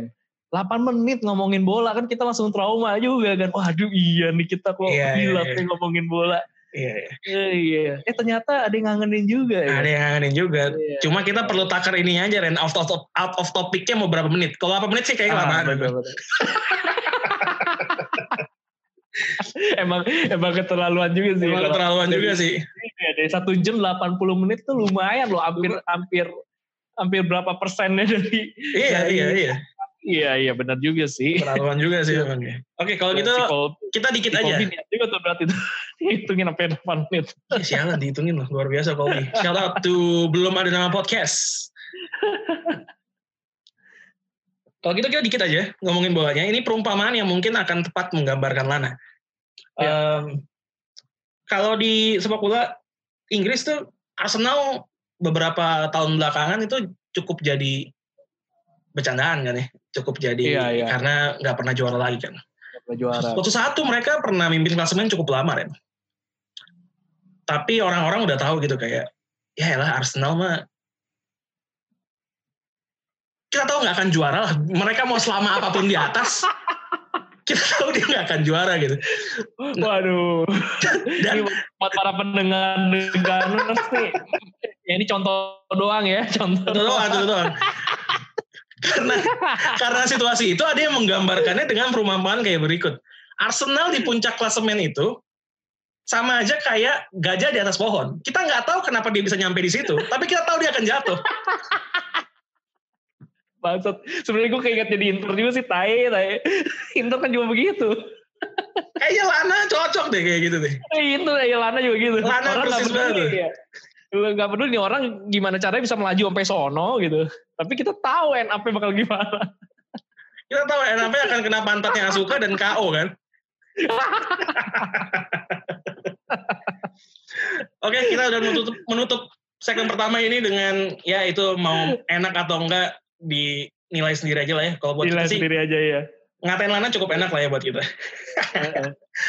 8 menit ngomongin bola kan kita langsung trauma juga kan. Waduh iya nih kita kok iya, gila iya, iya. ngomongin bola. Iya, iya. Eh, iya. Eh ternyata ada yang ngangenin juga ya. Ada yang ngangenin juga. Iya. Cuma kita perlu takar ini aja Ren. Out of, out of topicnya mau berapa menit. Kalau 8 menit sih kayaknya ah, lama. Betul, betul. emang emang keterlaluan juga sih. Emang keterlaluan juga sih. Iya, dari satu jam 80 menit tuh lumayan loh. Hampir hampir hampir berapa persennya dari. Iya dari, iya iya Iya iya benar juga sih. Keterlaluan juga sih ya. Oke kalau gitu kita dikit aja. juga tuh berarti itu dihitungin sampai 8 menit. Ya, sialan dihitungin loh luar biasa Colby. Shout out to belum ada nama podcast. kalau gitu kita dikit aja ngomongin bolanya. Ini perumpamaan yang mungkin akan tepat menggambarkan Lana. Ya. Um, kalau di sepak bola Inggris tuh Arsenal beberapa tahun belakangan itu cukup jadi bercandaan kan ya cukup jadi iya, iya. karena nggak pernah juara lagi kan juara waktu satu mereka pernah mimpin klasemen cukup lama kan tapi orang-orang udah tahu gitu kayak ya lah Arsenal mah kita tahu nggak akan juara lah mereka mau selama apa pun di atas kita tahu dia nggak akan juara gitu. Waduh. Dan buat para pendengar dengar nih, ya ini contoh doang ya, contoh, contoh doang, contoh doang karena karena situasi itu ada yang menggambarkannya dengan perumpamaan kayak berikut. Arsenal di puncak klasemen itu sama aja kayak gajah di atas pohon. Kita nggak tahu kenapa dia bisa nyampe di situ, tapi kita tahu dia akan jatuh. Bangsat. Sebenarnya gue keinget jadi Inter juga sih, tai, tai. Inter kan juga begitu. Kayaknya Lana cocok deh kayak gitu deh. Itu kayak Lana juga gitu. Lana Orang persis banget. Ya nggak peduli nih orang gimana caranya bisa melaju sampai sono gitu. Tapi kita tahu NAP bakal gimana. Kita tahu NAP akan kena pantatnya Asuka dan KO kan. Oke, kita udah menutup, menutup segmen pertama ini dengan ya itu mau enak atau enggak dinilai sendiri aja lah ya. Kalau buat Nilai sendiri aja ya. ngatain Lana cukup enak lah ya buat kita.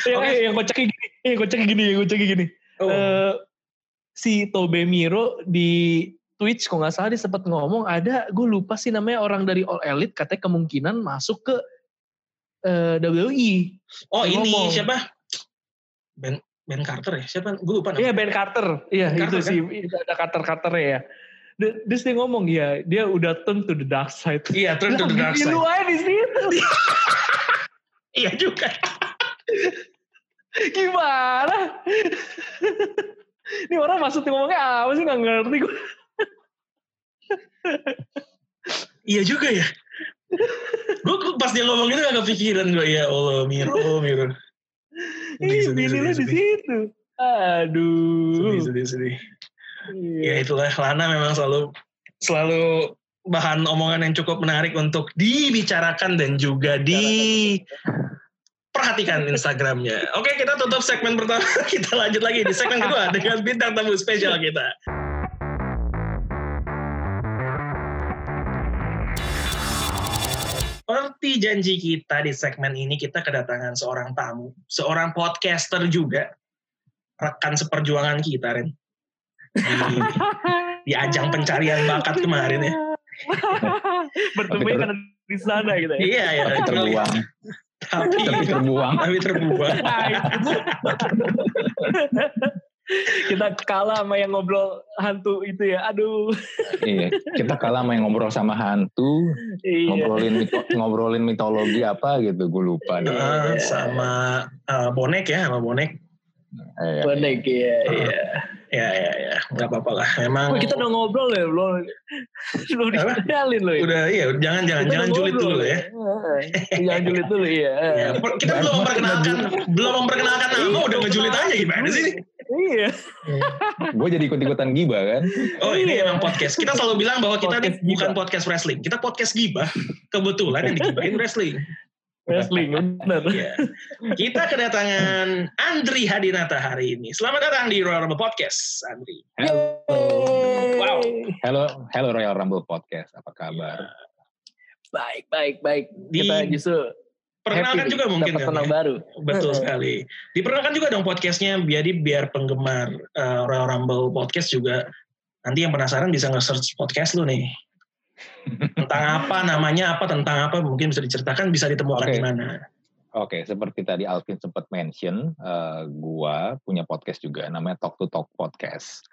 yang, okay. yang kocaknya gini, yang kocaknya gini, yang kocaknya gini. Oh. Uh, si Tobe Miro di Twitch kok nggak salah dia sempat ngomong ada gue lupa sih namanya orang dari All Elite katanya kemungkinan masuk ke uh, eh, WWE. Oh ini ngomong. siapa? Ben Ben Carter ya? Siapa? Gue lupa. Iya Ben Carter. Iya itu Carter, sih kan? ada Carter Carter ya. Terus dia ngomong ya dia udah turn to the dark side. Iya turn to the dark side. Lu aja di situ. iya juga. Gimana? Ini orang maksudnya ngomongnya apa sih nggak ngerti gue. iya juga ya. Gue pas dia ngomong itu gak kepikiran gue ya Allah Miro Miro. Ini sedih, di situ. Aduh. Sedih sedih sedih. Iya. Ya itulah Lana memang selalu selalu bahan omongan yang cukup menarik untuk dibicarakan dan juga di perhatikan Instagramnya. Oke, kita tutup segmen pertama. Kita lanjut lagi di segmen kedua dengan bintang tamu spesial kita. Seperti janji kita di segmen ini, kita kedatangan seorang tamu, seorang podcaster juga, rekan seperjuangan kita, Ren. Di, di ajang pencarian bakat kemarin ya. Bertemu karena di sana gitu ya. Iya, iya. Terbuang tapi, tapi terbuang. Tapi terbuang. Kita kalah sama yang ngobrol hantu itu ya aduh. Iya kita kalah sama yang ngobrol sama hantu iya. ngobrolin mito, ngobrolin mitologi apa gitu gue lupa deh. Uh, sama uh, bonek ya sama bonek iya, bonek iya iya. ya ya ya nggak apa-apa lah. Memang oh, kita udah ngobrol ya belum? Belum dikenalin loh udah iya. Jangan jangan. Kita jangan julid dulu ya. Jangan julid dulu ya, ya kita belum memperkenalkan belum memperkenalkan nama udah ngejulit aja gimana sih? Iya. gue jadi ikut-ikutan gibah kan. Oh ini iya. emang podcast. Kita selalu bilang bahwa kita podcast bukan podcast wrestling. Kita podcast gibah. Kebetulan yang digibahin wrestling. Wrestling, benar. ya. Kita kedatangan Andri Hadinata hari ini. Selamat datang di Royal Rumble Podcast, Andri. Halo. Wow. Halo, halo Royal Rumble Podcast. Apa kabar? Ya. Baik, baik, baik. Di, Kita justru perkenalkan juga mungkin kan, ya? baru. Betul sekali. Diperkenalkan juga dong podcastnya, jadi biar penggemar uh, Royal Rumble Podcast juga nanti yang penasaran bisa nge-search podcast lu nih tentang apa namanya apa tentang apa mungkin bisa diceritakan bisa ditemukan okay. di mana Oke, okay, seperti tadi Alvin sempat mention, uh, gua punya podcast juga namanya Talk to Talk Podcast.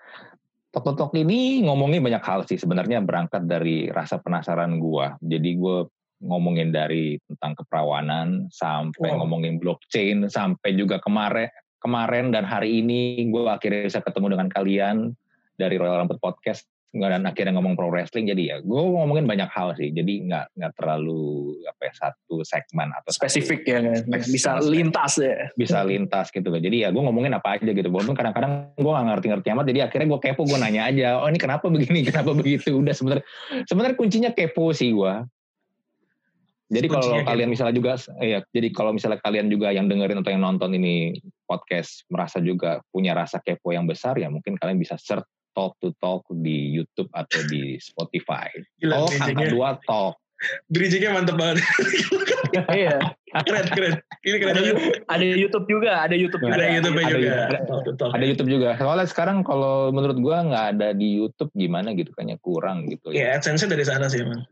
Talk to Talk ini ngomongin banyak hal sih sebenarnya berangkat dari rasa penasaran gua. Jadi gua ngomongin dari tentang keperawanan sampai wow. ngomongin blockchain sampai juga kemarin kemarin dan hari ini gue akhirnya bisa ketemu dengan kalian dari Royal Rambut Podcast dan akhirnya ngomong pro wrestling jadi ya gue ngomongin banyak hal sih. Jadi nggak nggak terlalu apa ya, satu segmen atau spesifik ya kan? bisa lintas ya. Bisa lintas gitu kan jadi ya gue ngomongin apa aja gitu. Walaupun kadang-kadang gue nggak ngerti-ngerti amat jadi akhirnya gue kepo gue nanya aja oh ini kenapa begini? Kenapa begitu? Udah sebenarnya sebenarnya kuncinya kepo sih gue jadi kalau kalian misalnya juga, ya, jadi kalau misalnya kalian juga yang dengerin atau yang nonton ini podcast merasa juga punya rasa kepo yang besar, ya mungkin kalian bisa search Talk to Talk di YouTube atau di Spotify. Gila, talk angka dua Talk. Bridgingnya mantep banget. iya. keren, keren. Ini keren. Ada, ada YouTube juga, ada YouTube juga. Ada YouTube ada, juga. Ada, ada YouTube juga. Soalnya sekarang kalau menurut gua nggak ada di YouTube gimana gitu, kayaknya kurang gitu. Iya, ya, AdSense dari sana sih emang.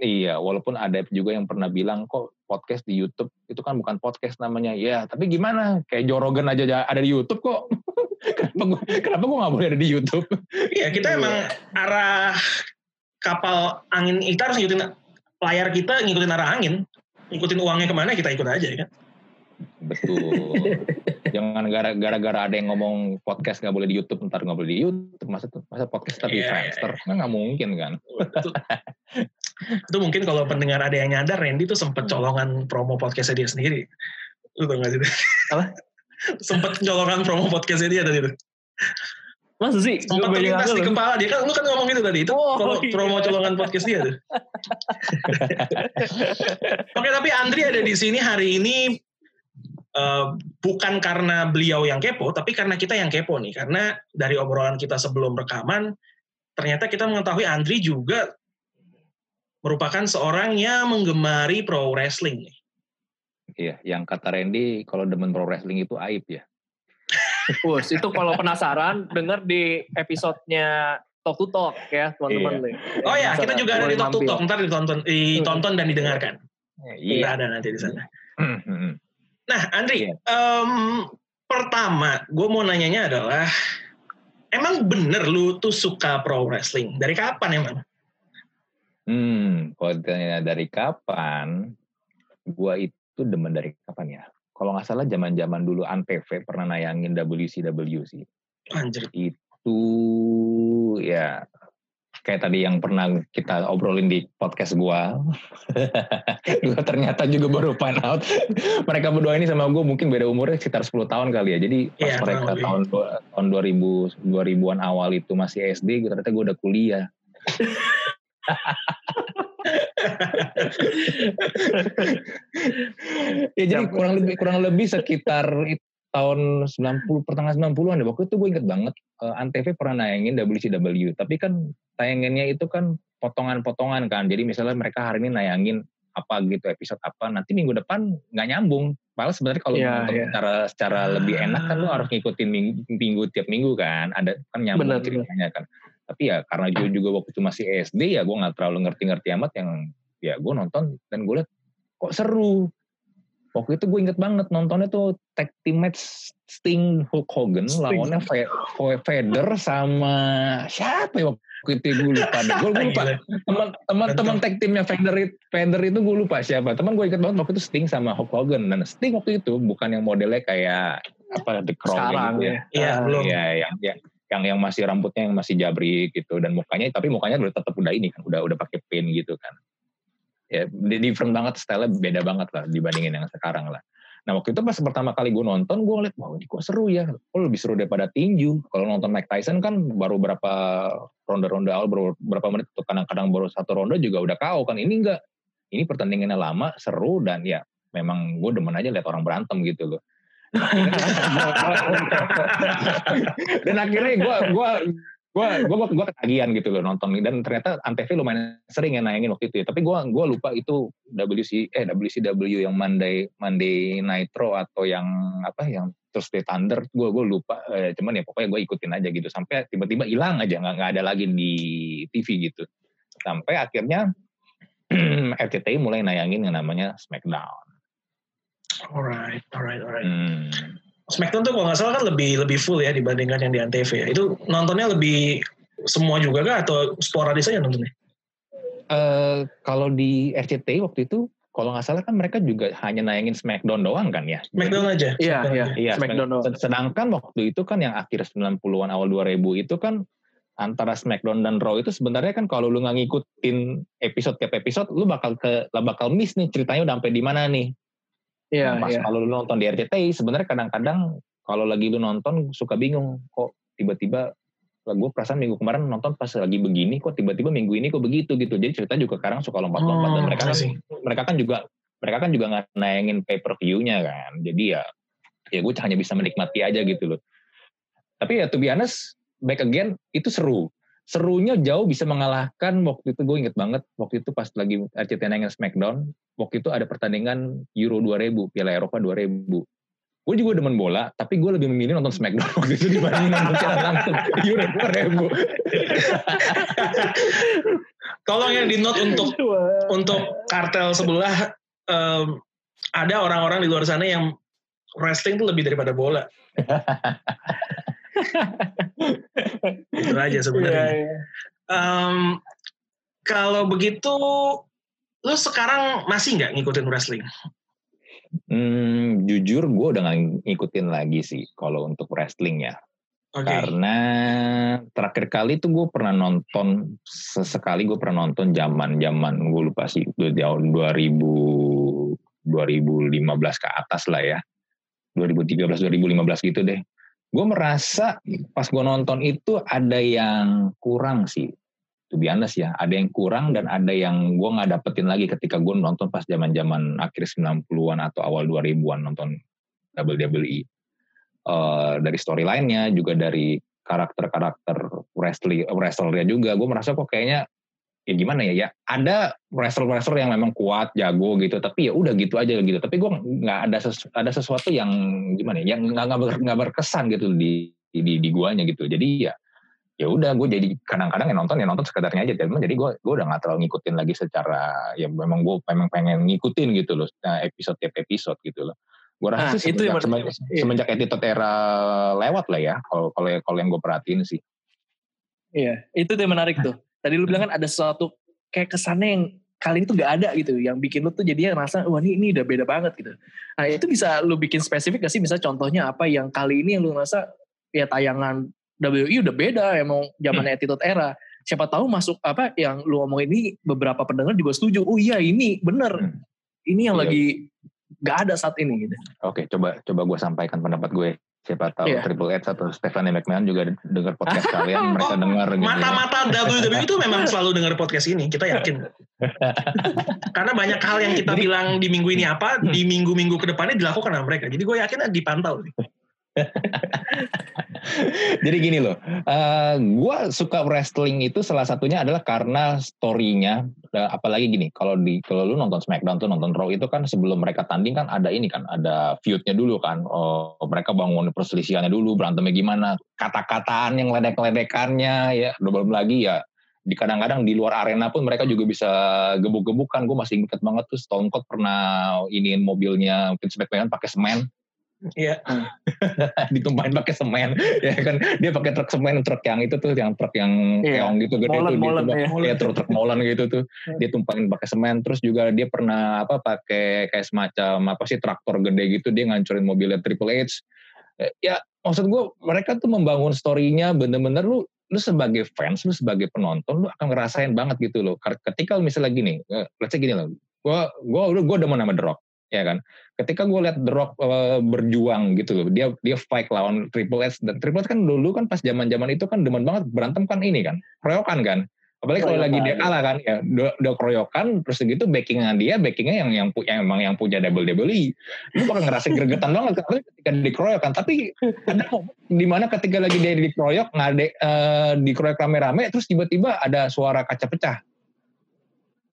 Iya, walaupun ada juga yang pernah bilang kok podcast di YouTube itu kan bukan podcast namanya. Ya, tapi gimana? Kayak Jorogen aja ada di YouTube kok. kenapa gue kenapa gue nggak boleh ada di YouTube? Iya kita iya. emang arah kapal angin kita harus ngikutin layar kita ngikutin arah angin, ngikutin uangnya ke mana kita ikut aja ya kan. Betul. Jangan gara-gara ada yang ngomong podcast nggak boleh di YouTube, ntar nggak boleh di YouTube. Masa masa podcast tapi yeah, Friendster? Yeah, yeah. nggak mungkin kan. Itu, itu mungkin kalau pendengar ada yang nyadar, Randy tuh sempet colongan promo podcastnya dia sendiri. Lu tau gak sih? Apa? Sempat colongan promo podcastnya dia tadi tuh. Masa sih? Sempat terlintas di kepala dia kan lu kan ngomong gitu tadi itu oh, iya. promo colongan podcast dia tuh. Oke tapi Andri ada di sini hari ini uh, bukan karena beliau yang kepo tapi karena kita yang kepo nih karena dari obrolan kita sebelum rekaman ternyata kita mengetahui Andri juga merupakan seorang yang menggemari pro wrestling nih. Iya, yang kata Randy kalau demen pro wrestling itu aib ya. Bus, itu kalau penasaran denger di episodenya Talk to Talk ya teman-teman. Iya. Oh ya, kita juga ada di Talk to. Talk. Ntar ditonton, ditonton dan didengarkan. Kita Iya. ada nanti di sana. Hmm, Nah, Andri, Iya. em, pertama, gue mau nanyanya adalah, emang bener lu tuh suka pro wrestling? Dari kapan emang? Hmm, kalau ditanya dari kapan, gua itu demen dari kapan ya? Kalau nggak salah zaman-zaman dulu Antv pernah nayangin WCW sih. Anjir. Itu ya kayak tadi yang pernah kita obrolin di podcast gua. gua ternyata juga baru find out. Mereka berdua ini sama gua mungkin beda umurnya sekitar 10 tahun kali ya. Jadi pas Iya, mereka lebih. tahun tahun 2000 2000-an awal itu masih SD, gua ternyata gua udah kuliah. ya jadi kurang lebih kurang lebih sekitar it- tahun 90 pertengahan 90-an deh. Waktu itu gue inget banget eh, Antv pernah nayangin WCW, tapi kan tayangannya itu kan potongan-potongan kan. Jadi misalnya mereka hari ini nayangin apa gitu episode apa, nanti minggu depan nggak nyambung. Malah sebenarnya kalau nonton iya. secara secara lebih enak kan Ah. harus ngikutin minggu, minggu tiap minggu kan. Ada kan nyambung benar. ceritanya kan. Tapi ya karena gue juga waktu itu masih SD ya gue nggak terlalu ngerti-ngerti amat yang ya gue nonton dan gue liat kok seru. Waktu itu gue inget banget nontonnya tuh tag team match Sting Hulk Hogan Sting. lawannya Fe- Fe- Vader sama siapa ya waktu itu gue lupa deh. Gue lupa. Gila. Teman teman tag timnya Vader itu, Vader itu gue lupa siapa. Teman gue inget banget waktu itu Sting sama Hulk Hogan dan Sting waktu itu bukan yang modelnya kayak apa The Crow Sekarang gitu ya. Iya, Ah, belum. Iya, yang, yang yang yang masih rambutnya yang masih jabrik gitu. Dan mukanya tapi mukanya udah tetap udah ini kan udah udah pakai pin gitu kan. Ya di- different banget style beda banget lah dibandingin yang sekarang lah. Nah waktu itu pas pertama kali gue nonton gue ngeliat wah ini kok seru ya. Kok lebih seru daripada tinju. Kalau nonton Mike Tyson kan baru berapa ronde-ronde awal baru berapa menit tuh kadang-kadang baru satu ronde juga udah KO kan. Ini enggak. Ini pertandingannya lama seru dan ya memang gue demen aja lihat orang berantem gitu loh dan akhirnya gue gue gue gue gue ketagihan gitu loh nonton dan ternyata antv lumayan sering ya nayangin waktu itu ya. Tapi gue gua lupa itu WC eh WCW yang Monday Monday Nitro atau yang apa yang Thursday Thunder gue gue lupa. Eh, cuman ya pokoknya gue ikutin aja gitu. Sampai tiba-tiba hilang aja nggak nggak ada lagi di TV gitu. Sampai akhirnya RCTI mulai nayangin yang namanya Smackdown Alright, alright, alright. Hmm. Smackdown tuh kalau nggak salah kan lebih lebih full ya dibandingkan yang di Antv ya. Itu nontonnya lebih semua juga kah atau sporadis aja nontonnya? Eh, kalau di RCTI waktu itu kalau nggak salah kan mereka juga hanya nayangin Smackdown doang kan ya. Smackdown aja. Iya, Smackdown iya. Iya, Smackdown doang. Sed- Sedangkan waktu itu kan yang akhir 90-an awal 2000 itu kan antara Smackdown dan Raw itu sebenarnya kan kalau lu nggak ngikutin episode tiap episode lu bakal ke bakal miss nih ceritanya udah sampai di mana nih. Iya, Nah, pas iya. kalau lu nonton di RCTI sebenarnya kadang-kadang kalau lagi lu nonton suka bingung kok tiba-tiba lah gue perasaan minggu kemarin nonton pas lagi begini kok tiba-tiba minggu ini kok begitu gitu. Jadi cerita juga kadang suka lompat-lompat dan Oh, mereka I kan mereka kan juga mereka kan juga nggak nayangin pay per view-nya kan. Jadi ya ya gue hanya bisa menikmati aja gitu loh. Tapi ya to be honest back again itu seru serunya jauh bisa mengalahkan waktu itu gue inget banget waktu itu pas lagi RCTI nayangin Smackdown waktu itu ada pertandingan Euro 2000 Piala Eropa 2000 gue juga demen bola tapi gue lebih memilih nonton Smackdown waktu itu dibanding nonton siaran langsung Euro 2000 Tolong yang di note untuk untuk kartel sebelah em, ada orang-orang di luar sana yang wrestling itu lebih daripada bola. itu aja sebenarnya. iya. Em, kalau begitu, lu sekarang masih nggak ngikutin wrestling? Hmm, jujur gue udah gak ngikutin lagi sih kalau untuk wrestling ya. Oke. Karena terakhir kali tuh gue pernah nonton sesekali gue pernah nonton zaman zaman gue lupa sih udah tahun 2000 2015 ke atas lah ya. 2013 2015 gitu deh. Gue merasa pas gue nonton itu ada yang kurang sih. To be honest ya, ada yang kurang dan ada yang gue nggak dapetin lagi ketika gue nonton pas zaman-zaman akhir 90-an atau awal 2000-an nonton WWE. Eh, dari storyline-nya juga dari karakter-karakter wrestling wrestlernya juga gue merasa kok kayaknya ya gimana ya ya ada wrestler-wrestler yang memang kuat jago gitu tapi ya udah gitu aja gitu. Tapi gue nggak ada sesu, ada sesuatu yang gimana ya yang nggak ber, nggak berkesan gitu di di di guanya gitu. Jadi ya ya udah gue jadi kadang-kadang yang nonton ya nonton sekedarnya aja. Jadi gue gue udah nggak terlalu ngikutin lagi secara ya memang gue memang pengen ngikutin gitu loh nah, episode tiap episode gitu loh. Gue rasa nah, sih itu semenjak, semenjak, iya. semenjak editor era lewat lah ya kalau kalau kalau yang gue perhatiin sih. Iya itu yang menarik tuh Tadi lu bilang kan ada sesuatu kayak kesannya yang kali ini tuh gak ada gitu yang bikin lu tuh jadinya ngerasa wah ini, ini udah beda banget gitu. Nah itu bisa lu bikin spesifik gak sih? Misalnya contohnya apa yang kali ini yang lu ngerasa ya tayangan WI udah beda emang zaman hmm. attitude era. Siapa tahu masuk apa yang lu ngomong ini beberapa pendengar juga setuju oh iya ini bener. Hmm. ini yang iya. lagi gak ada saat ini gitu. Oke coba coba gue sampaikan pendapat gue siapa tahu yeah. Triple H atau Stephanie McMahon juga dengar podcast kalian mereka oh, dengar gitu. Mata-mata WWE itu memang selalu dengar podcast ini, kita yakin. Karena banyak hal yang kita bilang di minggu ini apa, di minggu-minggu ke depannya dilakukan sama mereka. Jadi gue yakin dipantau. Jadi gini loh, uh, eh, gue suka wrestling itu salah satunya adalah karena storynya, uh, apalagi gini, kalau di kalau lu nonton SmackDown tuh nonton Raw itu kan sebelum mereka tanding kan ada ini kan, ada feudnya dulu kan, oh, mereka bangun perselisihannya dulu, berantemnya gimana, kata-kataan yang ledek-ledekannya ya, belum lagi ya. Di kadang-kadang di luar arena pun mereka juga bisa gebuk-gebukan. Gue masih inget banget tuh Stone Cold pernah iniin mobilnya Vince McMahon pakai semen Iya. Ditumpahin pakai semen, ya kan? Dia pakai truk semen, truk yang itu tuh, yang truk yang iya. keong gitu gede molen, tuh, molen, dia tuh, ya. truk truk molen gitu tuh, iya. dia tumpahin pakai semen. Terus juga dia pernah apa pakai kayak semacam apa sih traktor gede gitu, dia ngancurin mobilnya Triple H. Eh, ya maksud gue mereka tuh membangun storynya bener-bener lu lu sebagai fans, lu sebagai penonton, lu akan ngerasain banget gitu loh. Ketika misalnya gini, eh, let's say gini loh, gue gue udah gue udah mau nama The Rock, ya kan? Ketika gue lihat The Rock uh, berjuang gitu loh dia dia fight lawan Triple H dan Triple H kan dulu kan pas zaman zaman itu kan demen banget berantem kan ini kan keroyokan kan? Apalagi kalau lagi dia kalah kan ya udah, udah keroyokan terus gitu backingan dia backingnya yang yang yang emang yang punya double double lu bakal ngerasa gregetan banget ketika dikeroyokan. Tapi ada di mana ketika lagi dia dikeroyok ngade uh, dikeroyok rame-rame terus tiba-tiba ada suara kaca pecah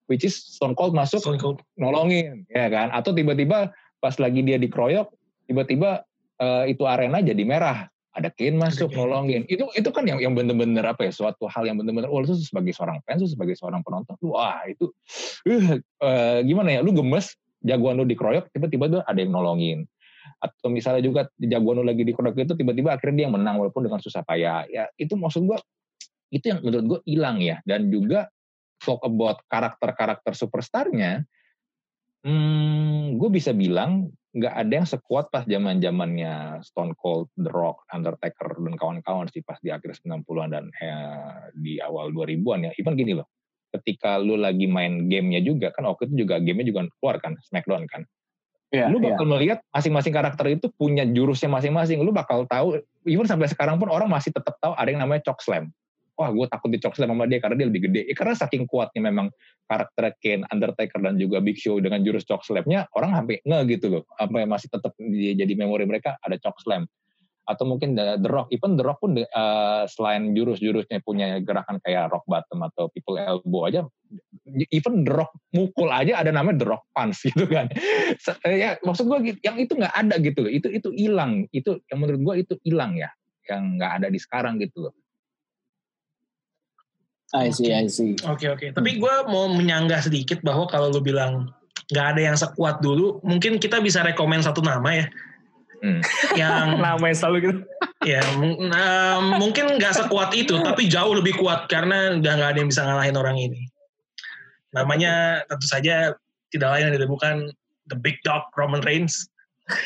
which is Stone Cold masuk Stone Cold. nolongin ya kan? Atau tiba-tiba pas lagi dia dikeroyok tiba-tiba uh, itu arena jadi merah. Ada Kane masuk Kane. nolongin. Itu itu kan yang yang bener-bener apa ya suatu hal yang bener-bener oh, lu sebagai seorang fans lu sebagai seorang penonton wah itu uh, uh, gimana ya? Lu gemes jagoan lu dikeroyok tiba-tiba tuh ada yang nolongin. Atau misalnya juga jagoan lu lagi dikeroyok itu tiba-tiba akhirnya dia yang menang walaupun dengan susah payah. Ya itu maksud gua itu yang menurut gue hilang ya. Dan juga talk about karakter-karakter superstarnya, hmm, gue bisa bilang nggak ada yang sekuat pas zaman zamannya Stone Cold, The Rock, Undertaker dan kawan-kawan sih pas di akhir 90-an dan eh, di awal 2000-an ya. Even gini loh, ketika lu lagi main gamenya juga kan waktu itu juga gamenya juga keluar kan Smackdown kan. Yeah, lu bakal yeah. melihat masing-masing karakter itu punya jurusnya masing-masing. Lu bakal tahu, even sampai sekarang pun orang masih tetap tahu ada yang namanya choke slam wah gue takut dicok sama dia karena dia lebih gede. Ya, karena saking kuatnya memang karakter Kane, Undertaker dan juga Big Show dengan jurus choke slam-nya orang sampai nge gitu loh. Apa yang masih tetap jadi memori mereka ada choke slam. Atau mungkin The, Rock, even The Rock pun uh, selain jurus-jurusnya punya gerakan kayak rock bottom atau people elbow aja, even The Rock mukul aja ada namanya The Rock punch gitu kan. ya maksud gue yang itu nggak ada gitu loh. Itu itu hilang. Itu yang menurut gue itu hilang ya. Yang nggak ada di sekarang gitu loh I see, I see. Oke, okay, oke. Okay. Tapi gue mau menyanggah sedikit bahwa kalau lu bilang nggak ada yang sekuat dulu, mungkin kita bisa rekomend satu nama ya. Hmm. Yang nama yang selalu gitu. ya, uh, mungkin nggak sekuat itu, tapi jauh lebih kuat karena udah nggak ada yang bisa ngalahin orang ini. Namanya tentu saja tidak lain dan bukan The Big Dog Roman Reigns.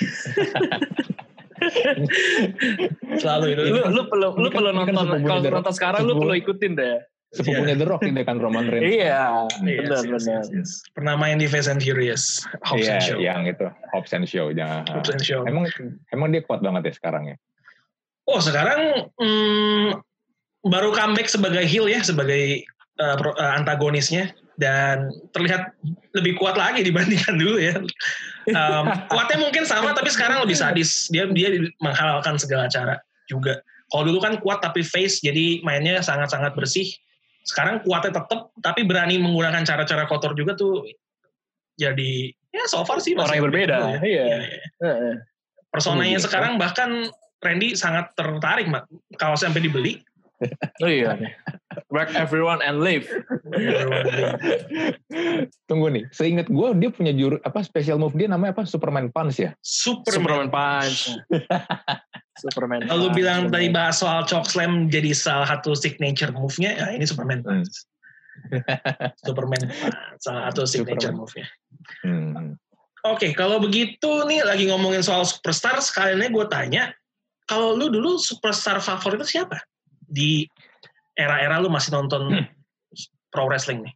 Selalu itu. Lu, lu perlu lu perlu nonton kalau nonton sekarang lu perlu ikutin deh sepupunya The Rock ini kan Roman Reigns. Iya, benar yes, benar. Yes, yes. Pernah main di Fast and Furious, Hobbs iya, and Show. yang itu Hobbs and Show. Ya. Hobbs and Show. Emang emang dia kuat banget ya sekarang ya. Oh sekarang hmm, baru comeback sebagai heel ya, sebagai uh, uh, antagonisnya dan terlihat lebih kuat lagi dibandingkan dulu ya. Um, kuatnya mungkin sama tapi sekarang lebih sadis. Dia dia menghalalkan segala cara juga. Kalau dulu kan kuat tapi face jadi mainnya sangat-sangat bersih sekarang kuatnya tetap tapi berani menggunakan cara-cara kotor juga tuh jadi ya so far sih orang yang berbeda ya. iya, iya. iya. personanya sekarang bahkan Randy sangat tertarik mak kalau sampai dibeli oh iya Wreck everyone and live. Tunggu nih, seingat gue dia punya juru apa special move dia namanya apa Superman Punch ya? Superman, Superman Punch. Superman. Lalu Punch. bilang tadi bahas soal choke slam jadi salah satu signature move-nya, ya ini Superman hmm. Superman salah satu signature move-nya. Hmm. Oke, okay, kalau begitu nih lagi ngomongin soal superstar, sekalian gue tanya, kalau lu dulu superstar favorit itu siapa? Di era-era lu masih nonton hmm. pro wrestling nih?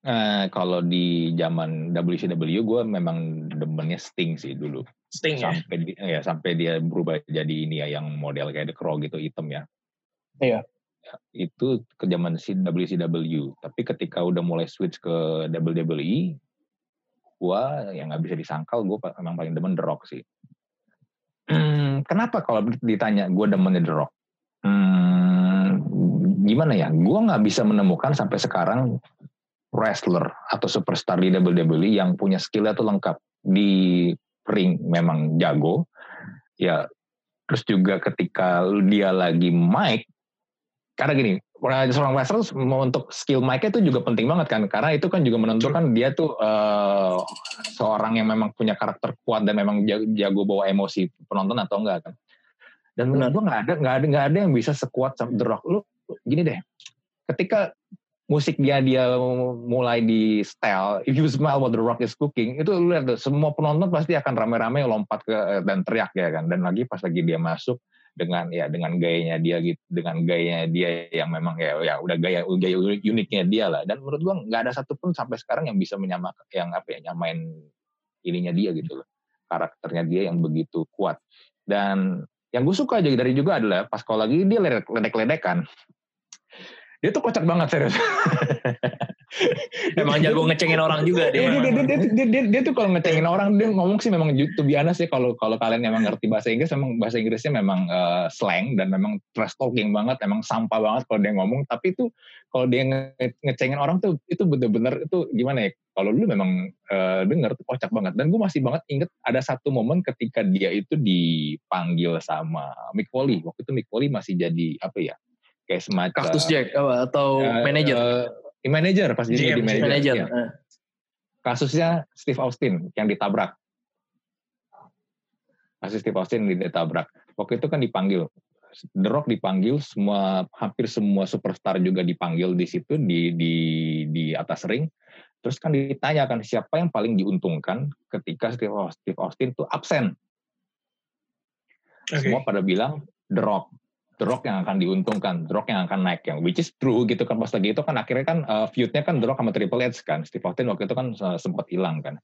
Uh, kalau di zaman WCW gue memang demennya Sting sih dulu. Sting ya? sampai ya? Di, ya sampai dia berubah jadi ini ya yang model kayak The Crow gitu hitam ya. Iya. Ya, itu ke zaman si WCW. Tapi ketika udah mulai switch ke WWE, gue yang nggak bisa disangkal gue memang paling demen The Rock sih. Hmm, kenapa kalau ditanya gue demennya The Rock? Hmm, gimana ya? Gue nggak bisa menemukan sampai sekarang wrestler atau superstar di WWE yang punya skillnya tuh lengkap. Di ring memang jago. Ya terus juga ketika dia lagi mic karena gini seorang wrestler untuk skill mic itu juga penting banget kan. Karena itu kan juga menentukan dia tuh uh, seorang yang memang punya karakter kuat dan memang jago bawa emosi penonton atau enggak kan. Dan menurut gue nggak ada nggak ada nggak ada yang bisa sekuat The Rock. Lu gini deh ketika musik dia dia mulai di style if you smell what the rock is cooking itu lu lihat semua penonton pasti akan rame-rame lompat ke dan teriak ya kan? Dan lagi pas lagi dia masuk dengan ya dengan gayanya dia gitu dengan gayanya dia yang memang ya ya udah gaya gaya uniknya dia lah. Dan menurut gua nggak ada satupun sampai sekarang yang bisa menyamakan yang apa ya nyamain ininya dia gitu loh. Karakternya dia yang begitu kuat. Dan yang gue suka aja dari juga adalah pas kalau lagi dia ledek-ledekan dia tuh kocak banget serius. Emang jago ngecengin orang juga dia. Dia, dia, dia, dia, dia, dia tuh kalau ngecengin orang dia ngomong sih memang to be honest sih kalau kalau kalian memang ngerti bahasa Inggris memang bahasa Inggrisnya memang uh, slang dan memang trash talking banget, emang sampah banget kalau dia ngomong. Tapi itu kalau dia nge ngecengin orang tuh itu bener-bener itu gimana ya? Kalau lu memang uh, denger tuh kocak banget. Dan gue masih banget inget ada satu momen ketika dia itu dipanggil sama Mick Foley. Waktu itu Mick Foley masih jadi apa ya? Kayak semacam Cactus Jack atau uh, manager uh, manager pas jadi di manager, manager. Ya. kasusnya Steve Austin yang ditabrak. Kasus Steve Austin ditabrak. Waktu itu kan dipanggil. The Rock dipanggil semua hampir semua superstar juga dipanggil di situ di di di atas ring. Terus kan ditanyakan siapa yang paling diuntungkan ketika Steve Austin itu absen. Okay. semua pada bilang The Rock The Rock yang akan diuntungkan, The Rock yang akan naik yang which is true gitu kan pas lagi itu kan akhirnya kan uh, feud-nya kan The Rock sama Triple H kan, Steve Austin waktu itu kan uh, sempat hilang kan.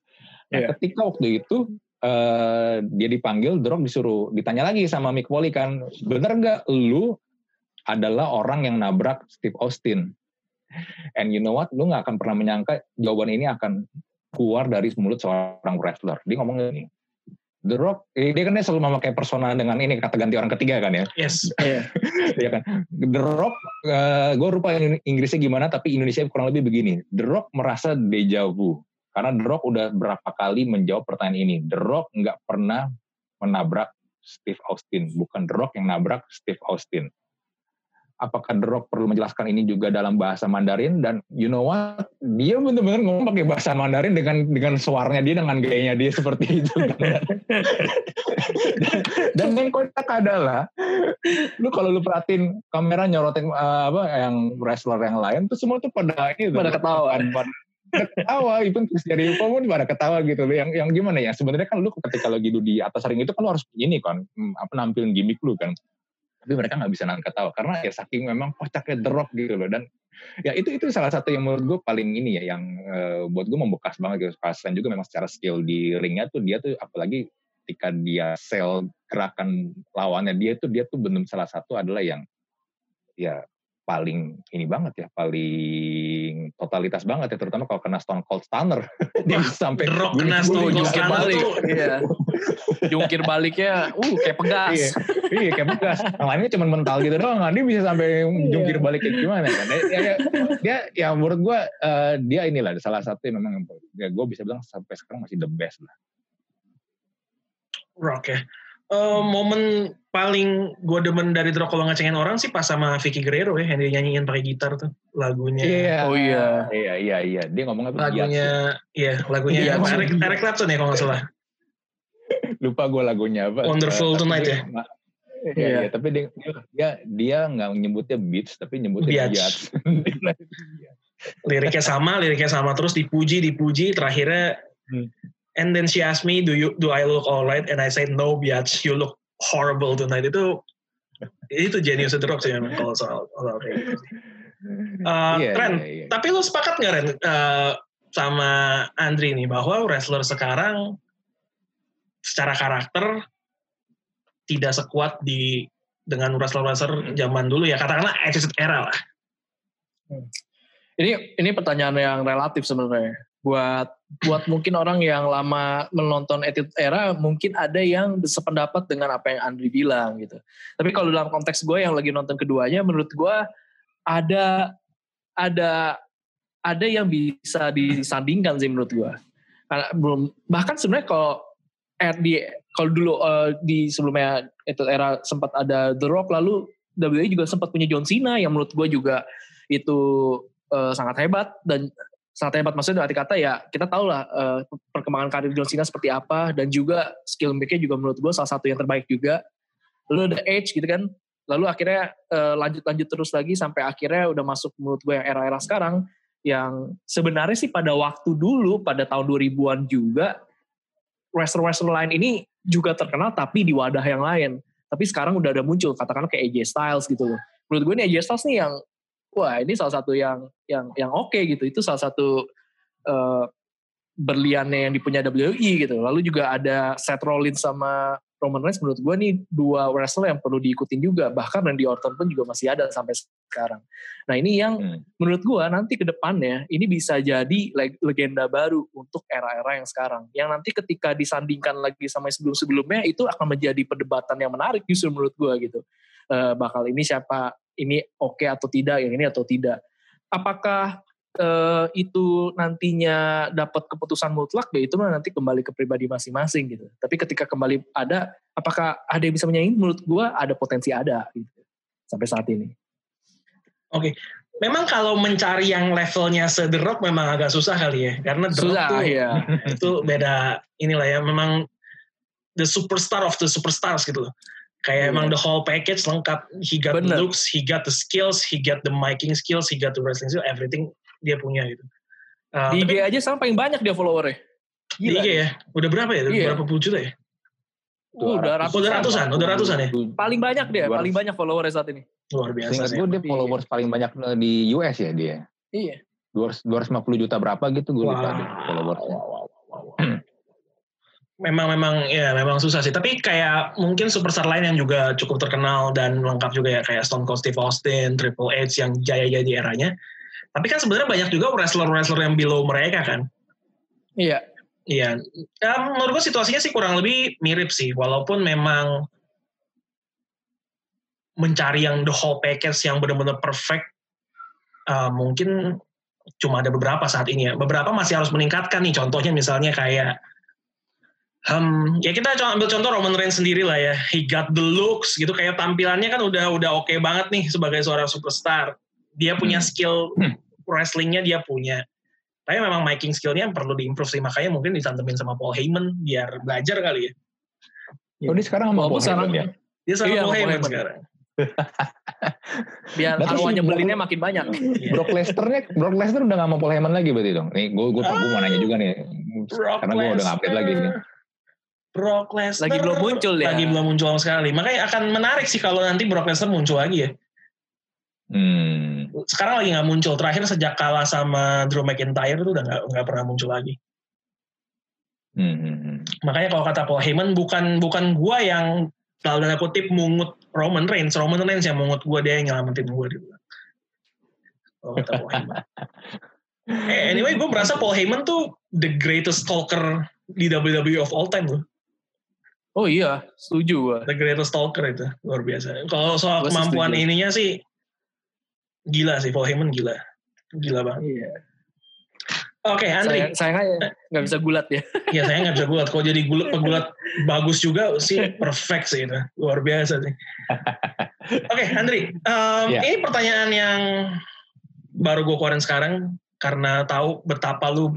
Nah, yeah. ketika waktu itu uh, dia dipanggil, The Rock disuruh ditanya lagi sama Mick Foley kan, bener nggak lu adalah orang yang nabrak Steve Austin? And you know what, lu nggak akan pernah menyangka jawaban ini akan keluar dari mulut seorang wrestler. Dia ngomong gini, The Rock, eh, dia kan dia selalu memakai persona dengan ini kata ganti orang ketiga kan ya. Yes. Iya kan. The Rock, uh, eh, gue lupa Inggrisnya gimana, tapi Indonesia kurang lebih begini. The Rock merasa deja vu karena The Rock udah berapa kali menjawab pertanyaan ini. The Rock nggak pernah menabrak Steve Austin, bukan The Rock yang nabrak Steve Austin apakah The Rock perlu menjelaskan ini juga dalam bahasa Mandarin? Dan you know what? Dia benar-benar ngomong pakai bahasa Mandarin dengan dengan suaranya dia dengan gayanya dia seperti itu dan, dan yang kocak adalah lu kalau lu perhatiin kamera nyorotin uh, apa yang wrestler yang lain tuh semua tuh pada ini pada ketawa. Pada ketawa. Even Chris Jericho pun pada ketawa gitu. Yang yang gimana ya? Sebenarnya kan lu ketika lagi di atas ring itu kan lu harus ini kan hmm, apa nampilin gimmick lu kan tapi mereka nggak bisa nangkat tahu karena ya saking memang kocaknya drop gitu loh. Dan ya itu itu salah satu yang menurut gue paling ini ya yang uh, buat gue membekas banget gitu. Dan juga memang secara skill di ringnya tuh dia tuh apalagi ketika dia sell gerakan lawannya dia tuh dia tuh benar salah satu adalah yang ya paling ini banget ya, paling totalitas banget ya, terutama kalau kena Stone Cold Stunner. dia bisa sampai Rock kena Stone Cold jungkir Stunner balik. tuh. Iya. Jungkir baliknya, uh kayak pegas. iya, iya kayak bekas. Yang lainnya cuma mental gitu doang, kan. dia bisa sampai jungkir balik kayak gimana kan. Dia, dia, dia ya menurut gue eh, dia inilah salah satu yang memang ya gue bisa bilang sampai sekarang masih the best lah. Rock ya. Eh, momen paling gue demen dari Rock kalau ngecengin orang sih pas sama Vicky Guerrero ya yang dia nyanyiin pakai gitar tuh lagunya Oh iya. Iya iya iya, dia ngomongnya lagunya iya lagunya Iya, apa, Eric, iya. Eric Clapton ya kalau nggak salah lupa gue lagunya apa. Wonderful Tonight ya? Iya, Iya. iya, tapi dia dia dia nggak nyebutnya beats tapi nyebutnya Biatch. biatch. liriknya sama liriknya sama terus dipuji dipuji terakhirnya Hmm. And then she asked me do you do I look alright and I said no biatch you look horrible tonight itu itu genius The Rock sih memang kalau soal, soal kayak gitu. Uh, Iya, Ren, iya, iya. tapi lu sepakat nggak Ren uh, sama Andri nih bahwa wrestler sekarang secara karakter tidak sekuat di dengan wrestler-wrestler zaman dulu ya katakanlah Attitude Era lah. Ini ini pertanyaan yang relatif sebenarnya. Buat buat mungkin orang yang lama menonton Attitude Era mungkin ada yang sependapat dengan apa yang Andri bilang gitu. Tapi kalau dalam konteks gue yang lagi nonton keduanya menurut gue ada ada ada yang bisa disandingkan sih menurut gue. Karena belum bahkan sebenarnya kalau di kalau dulu eh, di sebelumnya Attitude Era sempat ada The Rock lalu WWE juga sempat punya John Cena yang menurut gue juga itu eh, sangat hebat dan sangat hebat. Maksudnya arti kata ya kita tahu lah eh, perkembangan karir John Cena seperti apa dan juga skill make-nya juga menurut gue salah satu yang terbaik juga. Lalu ada Edge gitu kan? Lalu akhirnya eh, lanjut-lanjut terus lagi sampai akhirnya udah masuk menurut gue yang era-era sekarang yang sebenarnya sih pada waktu dulu pada tahun 2000-an juga wrestler-wrestler lain ini juga terkenal tapi di wadah yang lain. Tapi sekarang udah ada muncul katakanlah kayak AJ Styles gitu loh. Menurut gue nih AJ Styles nih yang wah ini salah satu yang yang yang oke gitu. Itu salah satu eh, berliannya yang dipunya WWE gitu. Lalu juga ada Seth Rollins sama Roman Reigns menurut gue nih dua wrestler yang perlu diikutin juga. Bahkan Randy Orton pun juga masih ada sampai sekarang. Nah ini yang Hmm. menurut gue nanti ke depannya ini bisa jadi leg- legenda baru untuk era-era yang sekarang. Yang nanti ketika disandingkan lagi sama yang sebelum-sebelumnya itu akan menjadi perdebatan yang menarik justru menurut gue gitu. Eh, bakal ini siapa ini oke atau tidak yang ini atau tidak. Apakah eh, itu nantinya dapat keputusan mutlak ya itu nanti kembali ke pribadi masing-masing gitu. Tapi ketika kembali ada apakah ada yang bisa menyanyi menurut gue ada potensi ada gitu sampai saat ini. Memang kalau mencari yang levelnya se The Rock memang agak susah kali ya, karena The Rock susah tuh ya itu beda inilah ya, memang the superstar of the superstars gitu loh. Kayak Iya. emang the whole package lengkap. He got the Bener. looks, he got the skills, he got the miking skills, he got the wrestling skills, everything dia punya gitu. Uh, di tapi IG aja sekarang paling banyak dia followernya di IG ya, udah berapa ya? Iya. Berapa puluh juta ya? udah ratusan, Udah ratusan, udah ratusan ya? paling banyak dia paling banyak followernya saat ini Luar biasa Seingat sih. gue dia followers paling banyak di US ya dia. iya 200 250 juta berapa gitu gue lupa Wow. deh followersnya. Memang memang ya memang susah sih tapi kayak mungkin superstar lain yang juga cukup terkenal dan lengkap juga ya kayak Stone Cold Steve Austin, Triple H yang jaya-jaya di eranya. Tapi kan sebenarnya banyak juga wrestler-wrestler yang below mereka kan. iya Iya, ya, menurut gue situasinya sih kurang lebih mirip sih, walaupun memang mencari yang the whole package yang benar-benar perfect, uh, mungkin cuma ada beberapa saat ini ya. Beberapa masih harus meningkatkan nih, contohnya misalnya kayak, um, ya kita coba ambil contoh Roman Reigns sendiri lah ya, he got the looks gitu, kayak tampilannya kan udah udah oke banget nih sebagai seorang superstar. Dia punya Hmm. skill Hmm. wrestlingnya dia punya. Tapi memang making skillnya perlu diimprove sih, makanya mungkin ditantemin sama Paul Heyman biar belajar kali ya. Oh dia sekarang sama Paul Heyman sekarang ya? Dia sama Iya, Paul Heyman sekarang. biar arwahnya si belinnya makin banyak Iya. Brock Lesnar-nya Brock Lesnar udah gak sama Paul Heyman lagi berarti dong. Nih gue gue gue mau nanya juga nih. Brock Karena gue udah update lagi nih. Brock Lesnar Lagi belum muncul ya. Lagi belum muncul sama sekali. Makanya akan menarik sih kalau nanti Brock Lesnar muncul lagi ya. Hmm. Sekarang lagi nggak muncul. Terakhir sejak kalah sama Drew McIntyre itu udah nggak nggak pernah muncul lagi. Hmm, hmm, hmm. Makanya kalau kata Paul Heyman bukan bukan gua yang dalam tanda kutip mungut Roman Reigns, Roman Reigns yang mungut gua dia yang nyelamatin gua gitu. kalau kata Paul Heyman. Eh, anyway, gue merasa Paul Heyman tuh the greatest talker di WWE of all time loh. Oh iya, setuju gua. The greatest talker itu luar biasa. Kalau soal Gua kemampuan setuju. ininya sih gila sih Paul Heyman gila. Gila banget. Iya. Oke, Andri. Sayang, sayang aja nggak bisa gulat ya. Ya saya nggak bisa gulat. Kalau jadi gulat pegulat bagus juga sih perfect sih itu. Luar biasa sih. Oke, Andri. em, Ya. Ini pertanyaan yang baru gue keluarin sekarang karena tahu betapa lu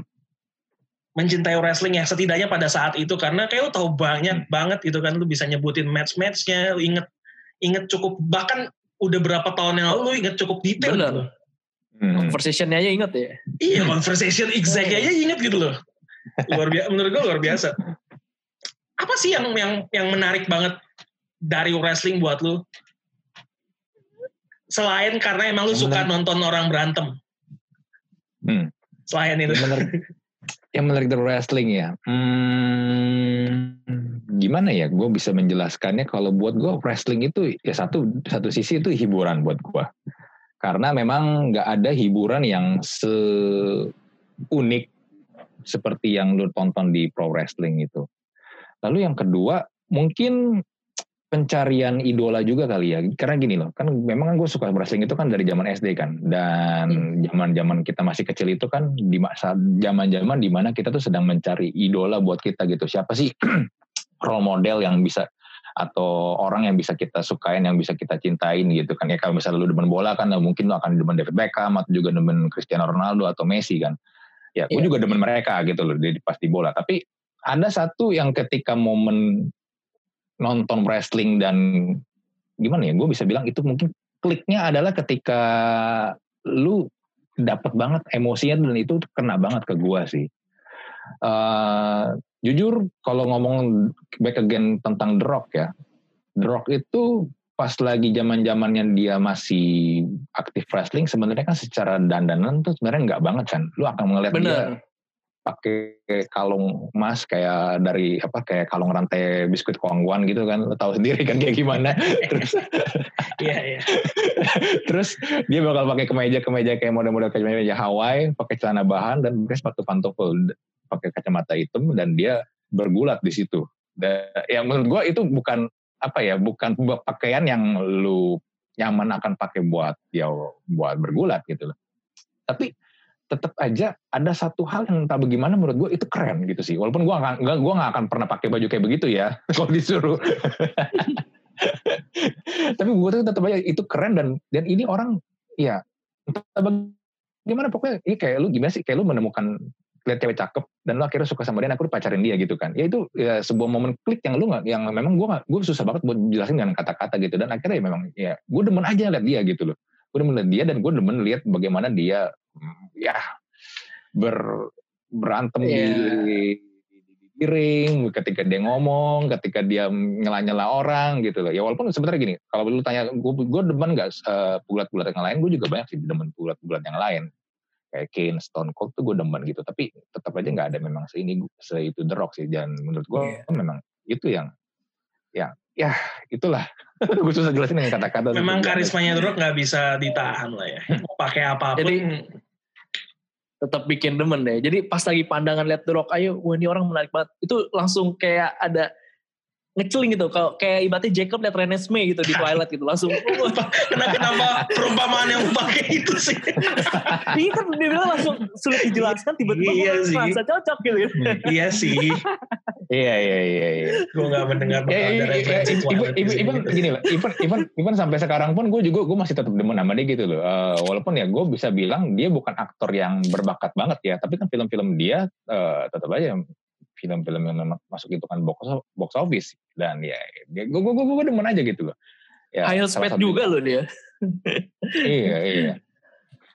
mencintai wrestling ya setidaknya pada saat itu karena kayak lu tahu banyak banget gitu kan lu bisa nyebutin match-matchnya lu inget inget cukup bahkan udah berapa tahun yang lalu lu inget cukup detail Bener. gitu. Hmm. Conversationnya aja inget ya. Iya, conversation exact aja inget gitu loh. Luar biasa, menurut gue luar biasa. Apa sih yang yang yang menarik banget dari wrestling buat lu? Selain karena emang lu suka menarik- nonton orang berantem. Hmm. Selain itu. yang menarik dari wrestling ya. Hmm, gimana ya? Gue bisa menjelaskannya kalau buat gue wrestling itu ya satu satu sisi itu hiburan buat gue. Karena memang nggak ada hiburan yang seunik seperti yang lu tonton di pro wrestling itu. Lalu yang kedua mungkin pencarian idola juga kali ya. Karena gini loh, kan memang kan gue suka wrestling itu kan dari zaman SD kan. Dan zaman-zaman kita masih kecil itu kan di masa zaman-zaman di mana kita tuh sedang mencari idola buat kita gitu. Siapa sih role model yang bisa atau orang yang bisa kita sukain, yang bisa kita cintain gitu kan. Ya kalau misalnya lu demen bola kan mungkin lu akan demen David Beckham atau juga demen Cristiano Ronaldo atau Messi kan. Ya, gue Iya. juga demen mereka gitu loh di pas di bola. Tapi ada satu yang ketika momen nonton wrestling dan gimana ya, gue bisa bilang itu mungkin kliknya adalah ketika lu dapat banget emosinya dan itu kena banget ke gue sih. Eh, jujur kalau ngomong back again tentang The Rock ya, The Rock itu pas lagi zaman zamannya dia masih aktif wrestling sebenarnya kan secara dandanan tuh sebenarnya nggak banget kan. Lu akan ngeliat dia. Pakai kalung emas kayak dari apa kayak kalung rantai biskuit kuangguan gitu kan lo tahu sendiri kan kayak gimana. Terus Iya, iya. terus dia bakal pakai kemeja kemeja kayak model-model kemeja Hawaii pakai celana bahan dan pakai sepatu pantofel pakai kacamata hitam dan dia bergulat di situ. Dan ya menurut gua itu bukan apa ya bukan pakaian yang lu nyaman akan pakai buat ya buat bergulat gitu loh. Tapi tetap aja ada satu hal yang entah bagaimana menurut gue itu keren gitu sih. Walaupun gue nggak- gua nggak akan pernah pakai baju kayak begitu ya kalau disuruh. Tapi gue tuh tetap aja itu keren dan dan ini orang ya entah bagaimana pokoknya ini kayak lu gimana sih kayak lu menemukan lihat cewek cakep dan lu akhirnya suka sama dia dan aku pacarin dia gitu kan. Ya itu ya sebuah momen klik yang lu nggak yang memang gue gue susah banget buat jelasin dengan kata-kata gitu. Dan akhirnya ya memang ya gue demen aja lihat dia gitu loh. Gue demen lihat dia dan gue demen lihat bagaimana dia ya ber berantem Iya. di, di, di, di ring ketika dia ngomong ketika dia nyela-nyela orang gitu loh ya walaupun sebenarnya gini kalau lu tanya gue gue demen nggak eh, pukulat-pukulat yang lain gue juga banyak sih demen pukulat-pukulat yang lain kayak Kane, Stone Cold tuh gue demen gitu tapi tetap aja nggak ada memang seini se itu The Rock sih dan menurut gue Iya. memang itu yang ya ya itulah gue susah jelasin dengan kata-kata Memang karismanya The Rock nggak bisa ditahan lah ya. Mau pakai apa pun. Jadi- tetap bikin demen deh. Jadi pas lagi pandangan lihat The Rock, ayo, wah ini orang menarik banget. Itu langsung kayak ada ngeceling gitu. Kalau kayak ibaratnya Jacob lihat Renesmee gitu di Twilight gitu. Langsung, wah, kenapa, kenapa perumpamaan yang pakai itu sih? ini kan dia bilang langsung sulit dijelaskan tiba-tiba Iya sih. merasa cocok gitu. iya sih. iya iya iya iya Gue nggak mendengar bakal ada iya, iya, referensi even gini lah, even, even, even sampai sekarang pun gue juga gue masih tetap demen sama dia gitu loh. Eh, walaupun ya gue bisa bilang dia bukan aktor yang berbakat banget ya, tapi kan film-film dia eh, tetap aja film-film yang masuk itu kan box box office dan ya gue gue gue, gue demen aja gitu loh. Ya, High salah speed juga loh dia. iya iya.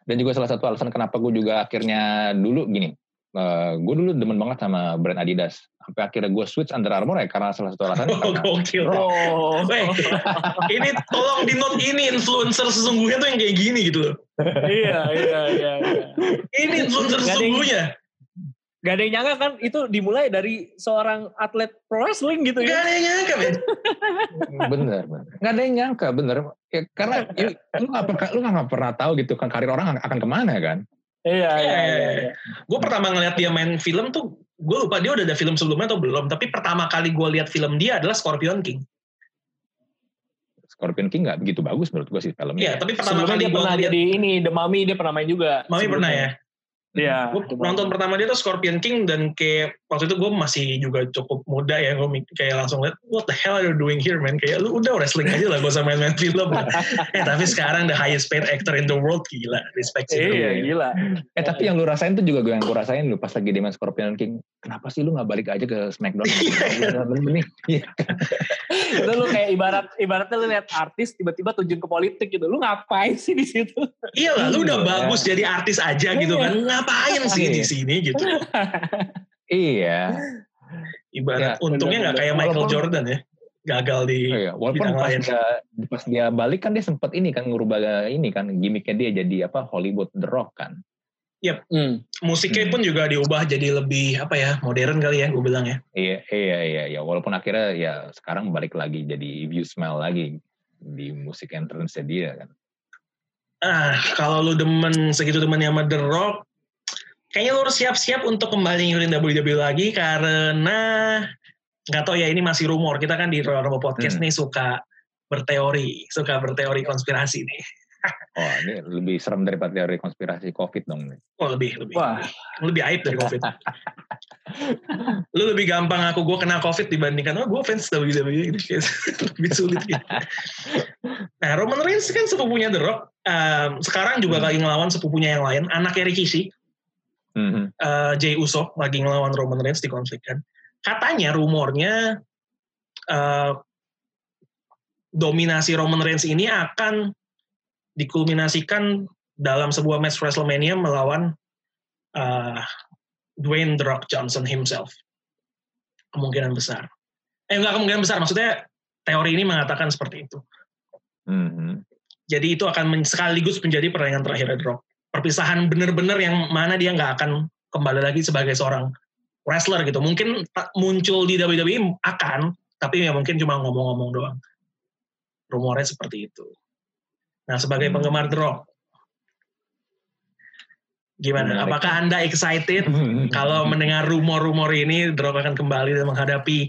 Dan juga salah satu alasan kenapa gue juga akhirnya dulu gini, eh, gue dulu demen banget sama brand Adidas. Sampai akhirnya gue switch Under Armour ya karena salah satu alasannya Oh, karena gokil. Oh, Weh, ini tolong di note ini influencer sesungguhnya tuh yang kayak gini gitu loh. iya, iya, iya. iya. Ini influencer sesungguhnya. Gak ada yang nyangka kan itu dimulai dari seorang atlet pro wrestling gitu Gak ya. ada yang nyangka, men. bener, bener. Nggak ada yang nyangka, bener. Ya, karena ya, lu nggak pernah, lu nggak pernah tahu gitu kan karir orang akan ke mana kan. Iya, Iya, iya, iya, iya. Gue pertama ngeliat dia main film tuh, gue lupa dia udah ada film sebelumnya atau belum. Tapi pertama kali gue lihat film dia adalah Scorpion King. Scorpion King nggak begitu bagus menurut gue sih Iya, filmnya. tapi pertama Sebelumnya kali dia gue pernah lihat, jadi ini The Mummy dia pernah main juga. Mami pernah ya. Iya. Gue nonton pertama dia tuh Scorpion King dan kayak waktu itu gue masih juga cukup muda ya gue kayak langsung lihat what the hell are you doing here man kayak lu udah wrestling aja lah gak usah main-main film lah. eh tapi sekarang the highest paid actor in the world gila respect sih Iya, gila. Eh tapi yang lu rasain tuh juga gue yang gue rasain lu pas lagi di main Scorpion King. Kenapa sih lu nggak balik aja ke Smackdown? Bener nih. Iya. itu lu kayak ibarat ibaratnya lu lihat artis tiba-tiba terjun ke politik gitu. Lu ngapain sih di situ? iya lah lu udah Iya. bagus jadi artis aja gitu kan ngapain sih di Iya. sini gitu Iya. ibarat Ya, untungnya nggak kayak Michael Walaupun- Jordan ya gagal di Oh iya, walaupun pas lain. dia, pas dia balik kan dia sempet ini kan ngubah ini kan gimmicknya dia jadi apa Hollywood The Rock kan. Hmm. musiknya Hmm. pun juga diubah jadi lebih apa ya modern kali ya gue bilang ya Iya iya iya iya walaupun akhirnya ya sekarang balik lagi jadi If You Smell lagi di musik entrance dia kan. ah kalau lu demen segitu demennya sama The Rock kayaknya lu harus siap-siap untuk kembali ngikutin WWE lagi karena nggak tahu ya ini masih rumor kita kan di Rumble Podcast Hmm. nih suka berteori suka berteori konspirasi nih Oh ini lebih serem daripada teori konspirasi COVID dong. nih. oh lebih lebih Wah. lebih aib dari COVID lu lebih gampang aku gue kena COVID dibandingkan oh gue fans WWE gitu lebih sulit gitu nah Roman Reigns kan sepupunya The Rock Um, sekarang juga Hmm. lagi ngelawan sepupunya yang lain anaknya Rikishi Mhm. uh, Jay Uso lagi ngelawan Roman Reigns di konflik kan. Katanya rumornya uh, dominasi Roman Reigns ini akan dikulminasikan dalam sebuah match WrestleMania melawan uh, Dwayne The Rock Johnson himself. Kemungkinan besar. Eh enggak kemungkinan besar, maksudnya teori ini mengatakan seperti itu. Mhm. Jadi itu akan men- sekaligus menjadi pertandingan terakhir The Rock. Perpisahan bener-bener yang mana dia nggak akan kembali lagi sebagai seorang wrestler gitu. Mungkin muncul di WWE akan, tapi ya mungkin cuma ngomong-ngomong doang. Rumornya seperti itu. Nah sebagai Hmm. penggemar The Rock, gimana? Menarik. Apakah anda excited kalau mendengar rumor-rumor ini The Rock akan kembali dan menghadapi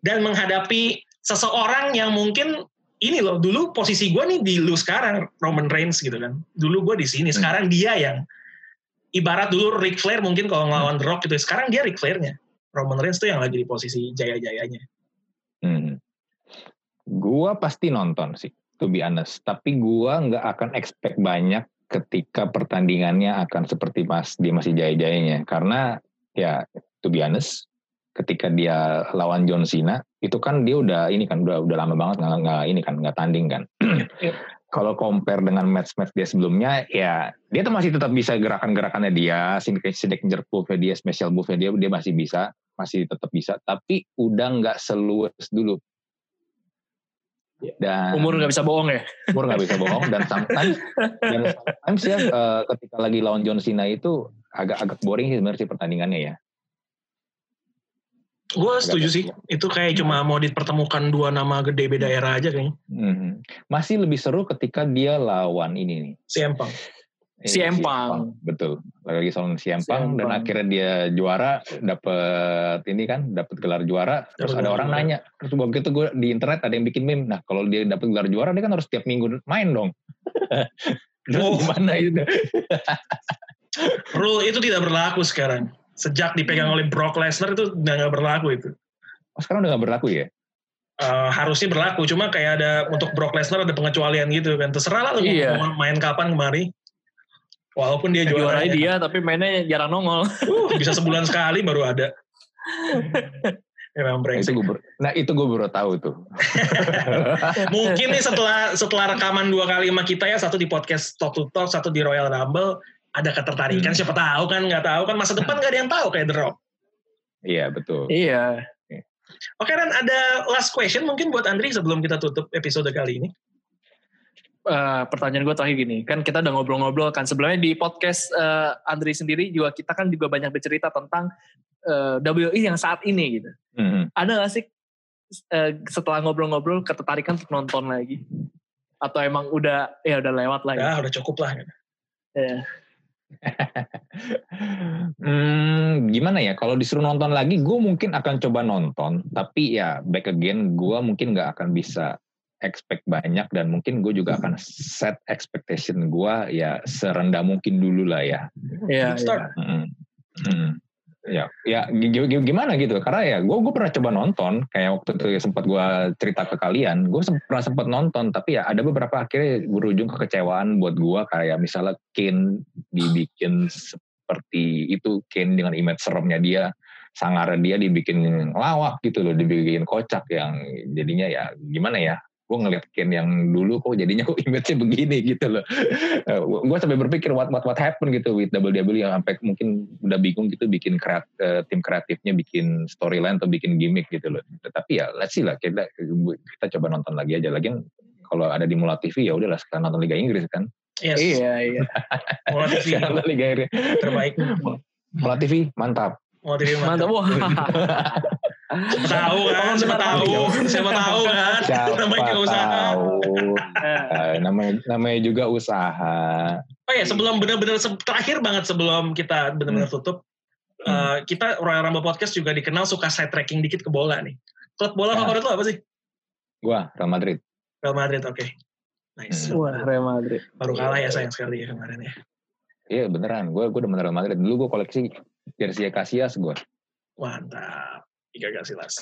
dan menghadapi seseorang yang mungkin ini loh dulu posisi gue nih di lu sekarang Roman Reigns gitu kan dulu gue di sini Hmm. sekarang dia yang ibarat dulu Ric Flair mungkin kalau ngelawan The Rock gitu sekarang dia Ric Flair-nya Roman Reigns tuh yang lagi di posisi jaya-jayanya Hmm. Gua pasti nonton sih, to be honest. Tapi gua nggak akan expect banyak ketika pertandingannya akan seperti pas dia masih jaya-jayanya. Karena ya, to be honest, ketika dia lawan John Cena, itu kan dia udah ini kan udah udah lama banget nggak nggak ini kan nggak tanding kan. Yep. Kalau compare dengan match-match dia sebelumnya, ya dia tuh masih tetap bisa gerakan-gerakannya dia, signature move-nya dia, special move-nya dia, dia masih bisa, masih tetap bisa. Tapi udah nggak seluas dulu. Dan Umur nggak bisa bohong ya. umur nggak bisa bohong dan sometimes dan sometimes ya eh, ketika lagi lawan John Cena itu agak-agak boring sih sebenarnya sih pertandingannya ya. Gue setuju sih itu kayak cuma mau dipertemukan dua nama gede beda era aja kayaknya Mhm. Masih lebih seru ketika dia lawan ini nih. si Empang Eh, Si Empang. Betul. Lagi lawan si Si Empang dan akhirnya dia juara, dapet ini kan, dapet gelar juara. Terus ada orang nanya, terus begitu gue di internet ada yang bikin meme. Nah kalau dia dapet gelar juara, dia kan harus tiap minggu main dong. Terus Oh. gimana itu? rule itu tidak berlaku sekarang sejak dipegang oleh Brock Lesnar itu udah nggak berlaku itu Oh, sekarang udah gak berlaku ya? Eh, harusnya berlaku cuma kayak ada untuk Brock Lesnar ada pengecualian gitu kan terserah lah lu Iya. mau main kapan kemari walaupun dia Juaranya juara dia tapi mainnya jarang nongol. uh, bisa sebulan sekali baru ada Emang Nah, brengsek. itu gue ber- nah itu gue baru tahu tuh. Mungkin nih setelah setelah rekaman dua kali sama kita ya, satu di podcast Talk to Talk, satu di Royal Rumble, ada ketertarikan. Hmm. Siapa tahu kan, nggak tahu kan masa depan nggak ada yang tahu kayak The Rock. Iya betul. iya. Oke Ran, ada last question mungkin buat Andri sebelum kita tutup episode kali ini. uh, pertanyaan gue terakhir gini, kan kita udah ngobrol-ngobrol kan sebelumnya di podcast uh, Andri sendiri juga kita kan juga banyak bercerita tentang uh, WWE yang saat ini gitu. Hmm. Ada gak sih uh, setelah ngobrol-ngobrol ketertarikan untuk nonton lagi? Atau emang udah ya udah lewat lah? Ya gitu? udah cukup lah. Ya. hmm, gimana ya? Kalau disuruh nonton lagi, gue mungkin akan coba nonton. Tapi ya back again, gue mungkin nggak akan bisa expect banyak dan mungkin gue juga akan set expectation gue ya serendah mungkin dulu lah ya. Iya. Good start. iya. Hmm. Ya, ya gi- gi- gimana gitu? Karena ya gue gue pernah coba nonton kayak waktu itu sempat gue cerita ke kalian, gue pernah sempat nonton tapi ya ada beberapa akhirnya berujung kekecewaan buat gue kayak misalnya Kane dibikin seperti itu Kane dengan image seremnya dia, sangarnya dia dibikin lawak gitu loh, dibikin kocak yang jadinya ya gimana ya? Gue ngeliat Kane yang dulu kok jadinya kok image-nya begini gitu loh. gue sampai berpikir what what what happened gitu with WWE yang sampai mungkin udah bingung gitu bikin kreat, eh, tim kreatifnya bikin storyline atau bikin gimmick gitu loh. Tapi ya let's see lah kita kita coba nonton lagi aja lagi kalau ada di Mula TV ya udahlah sekarang nonton Liga Inggris kan. Yes. Iya, iya. Mola TV Sekarang nonton Liga Inggris. terbaik. Mula TV mantap. Mola TV Mantap. Wah. Siapa tahu kan, siapa tahu, siapa tahu kan. Siapa Namanya juga usaha. tahu. Eh, namanya namanya juga usaha. Oh ya, sebelum benar-benar terakhir banget sebelum kita benar-benar tutup, Hmm. eh, kita Royal Rumble Podcast juga dikenal suka side tracking dikit ke bola nih. Klub bola Ya. favorit lo apa sih? Gua Real Madrid. Real Madrid, oke. Nice. Hmm. Wah, Real Madrid. Baru kalah ya sayang sekali ya kemarin ya. Iya beneran, gue gue udah beneran Madrid. Dulu gue koleksi jersey Casillas gue. Mantap. Gak silas.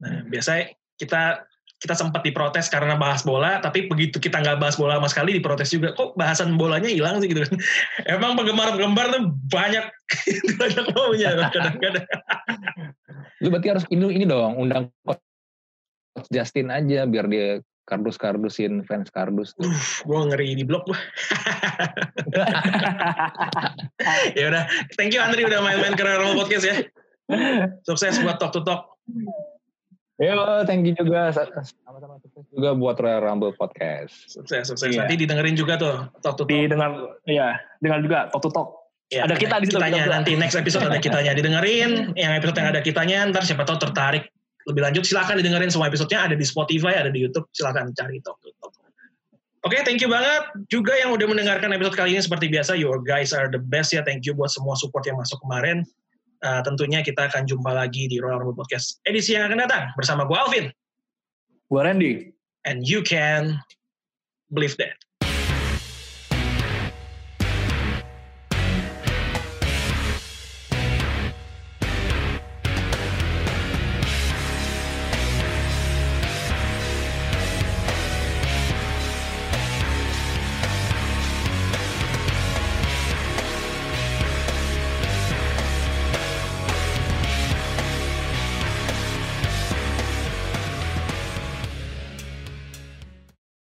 Nah, biasanya kita kita sempat diprotes karena bahas bola, tapi begitu kita nggak bahas bola sama sekali diprotes juga. Kok bahasan bolanya hilang sih gitu kan? Emang penggemar-penggemar tuh banyak banyak maunya kadang-kadang. Lu berarti harus ini ini dong, undang Coach Justin aja biar dia kardus-kardusin fans kardus tuh. gue ngeri di blog gue. ya udah, thank you Andri udah main-main ke Rumble Podcast ya. Sukses buat Talk to Talk. Yo, thank you juga sama-sama sukses juga buat Royal Rumble Podcast. Sukses, sukses. Iya. Nanti didengerin juga tuh Talk to Talk. Didengar, ya, dengar juga Talk to Talk. Ya, Ada kita di situ, Kitanya kita. nanti next episode ada kitanya didengerin. Yang episode yang ada kitanya ntar siapa tahu tertarik lebih lanjut silahkan didengerin semua episodenya ada di Spotify ada di YouTube silahkan cari Talk to Talk. Oke, thank you banget juga yang udah mendengarkan episode kali ini seperti biasa. Your guys are the best ya. Thank you buat semua support yang masuk kemarin. Uh, tentunya kita akan jumpa lagi di Royal Rumble Podcast edisi yang akan datang bersama gue Alvin. Gue Randy. And you can believe that.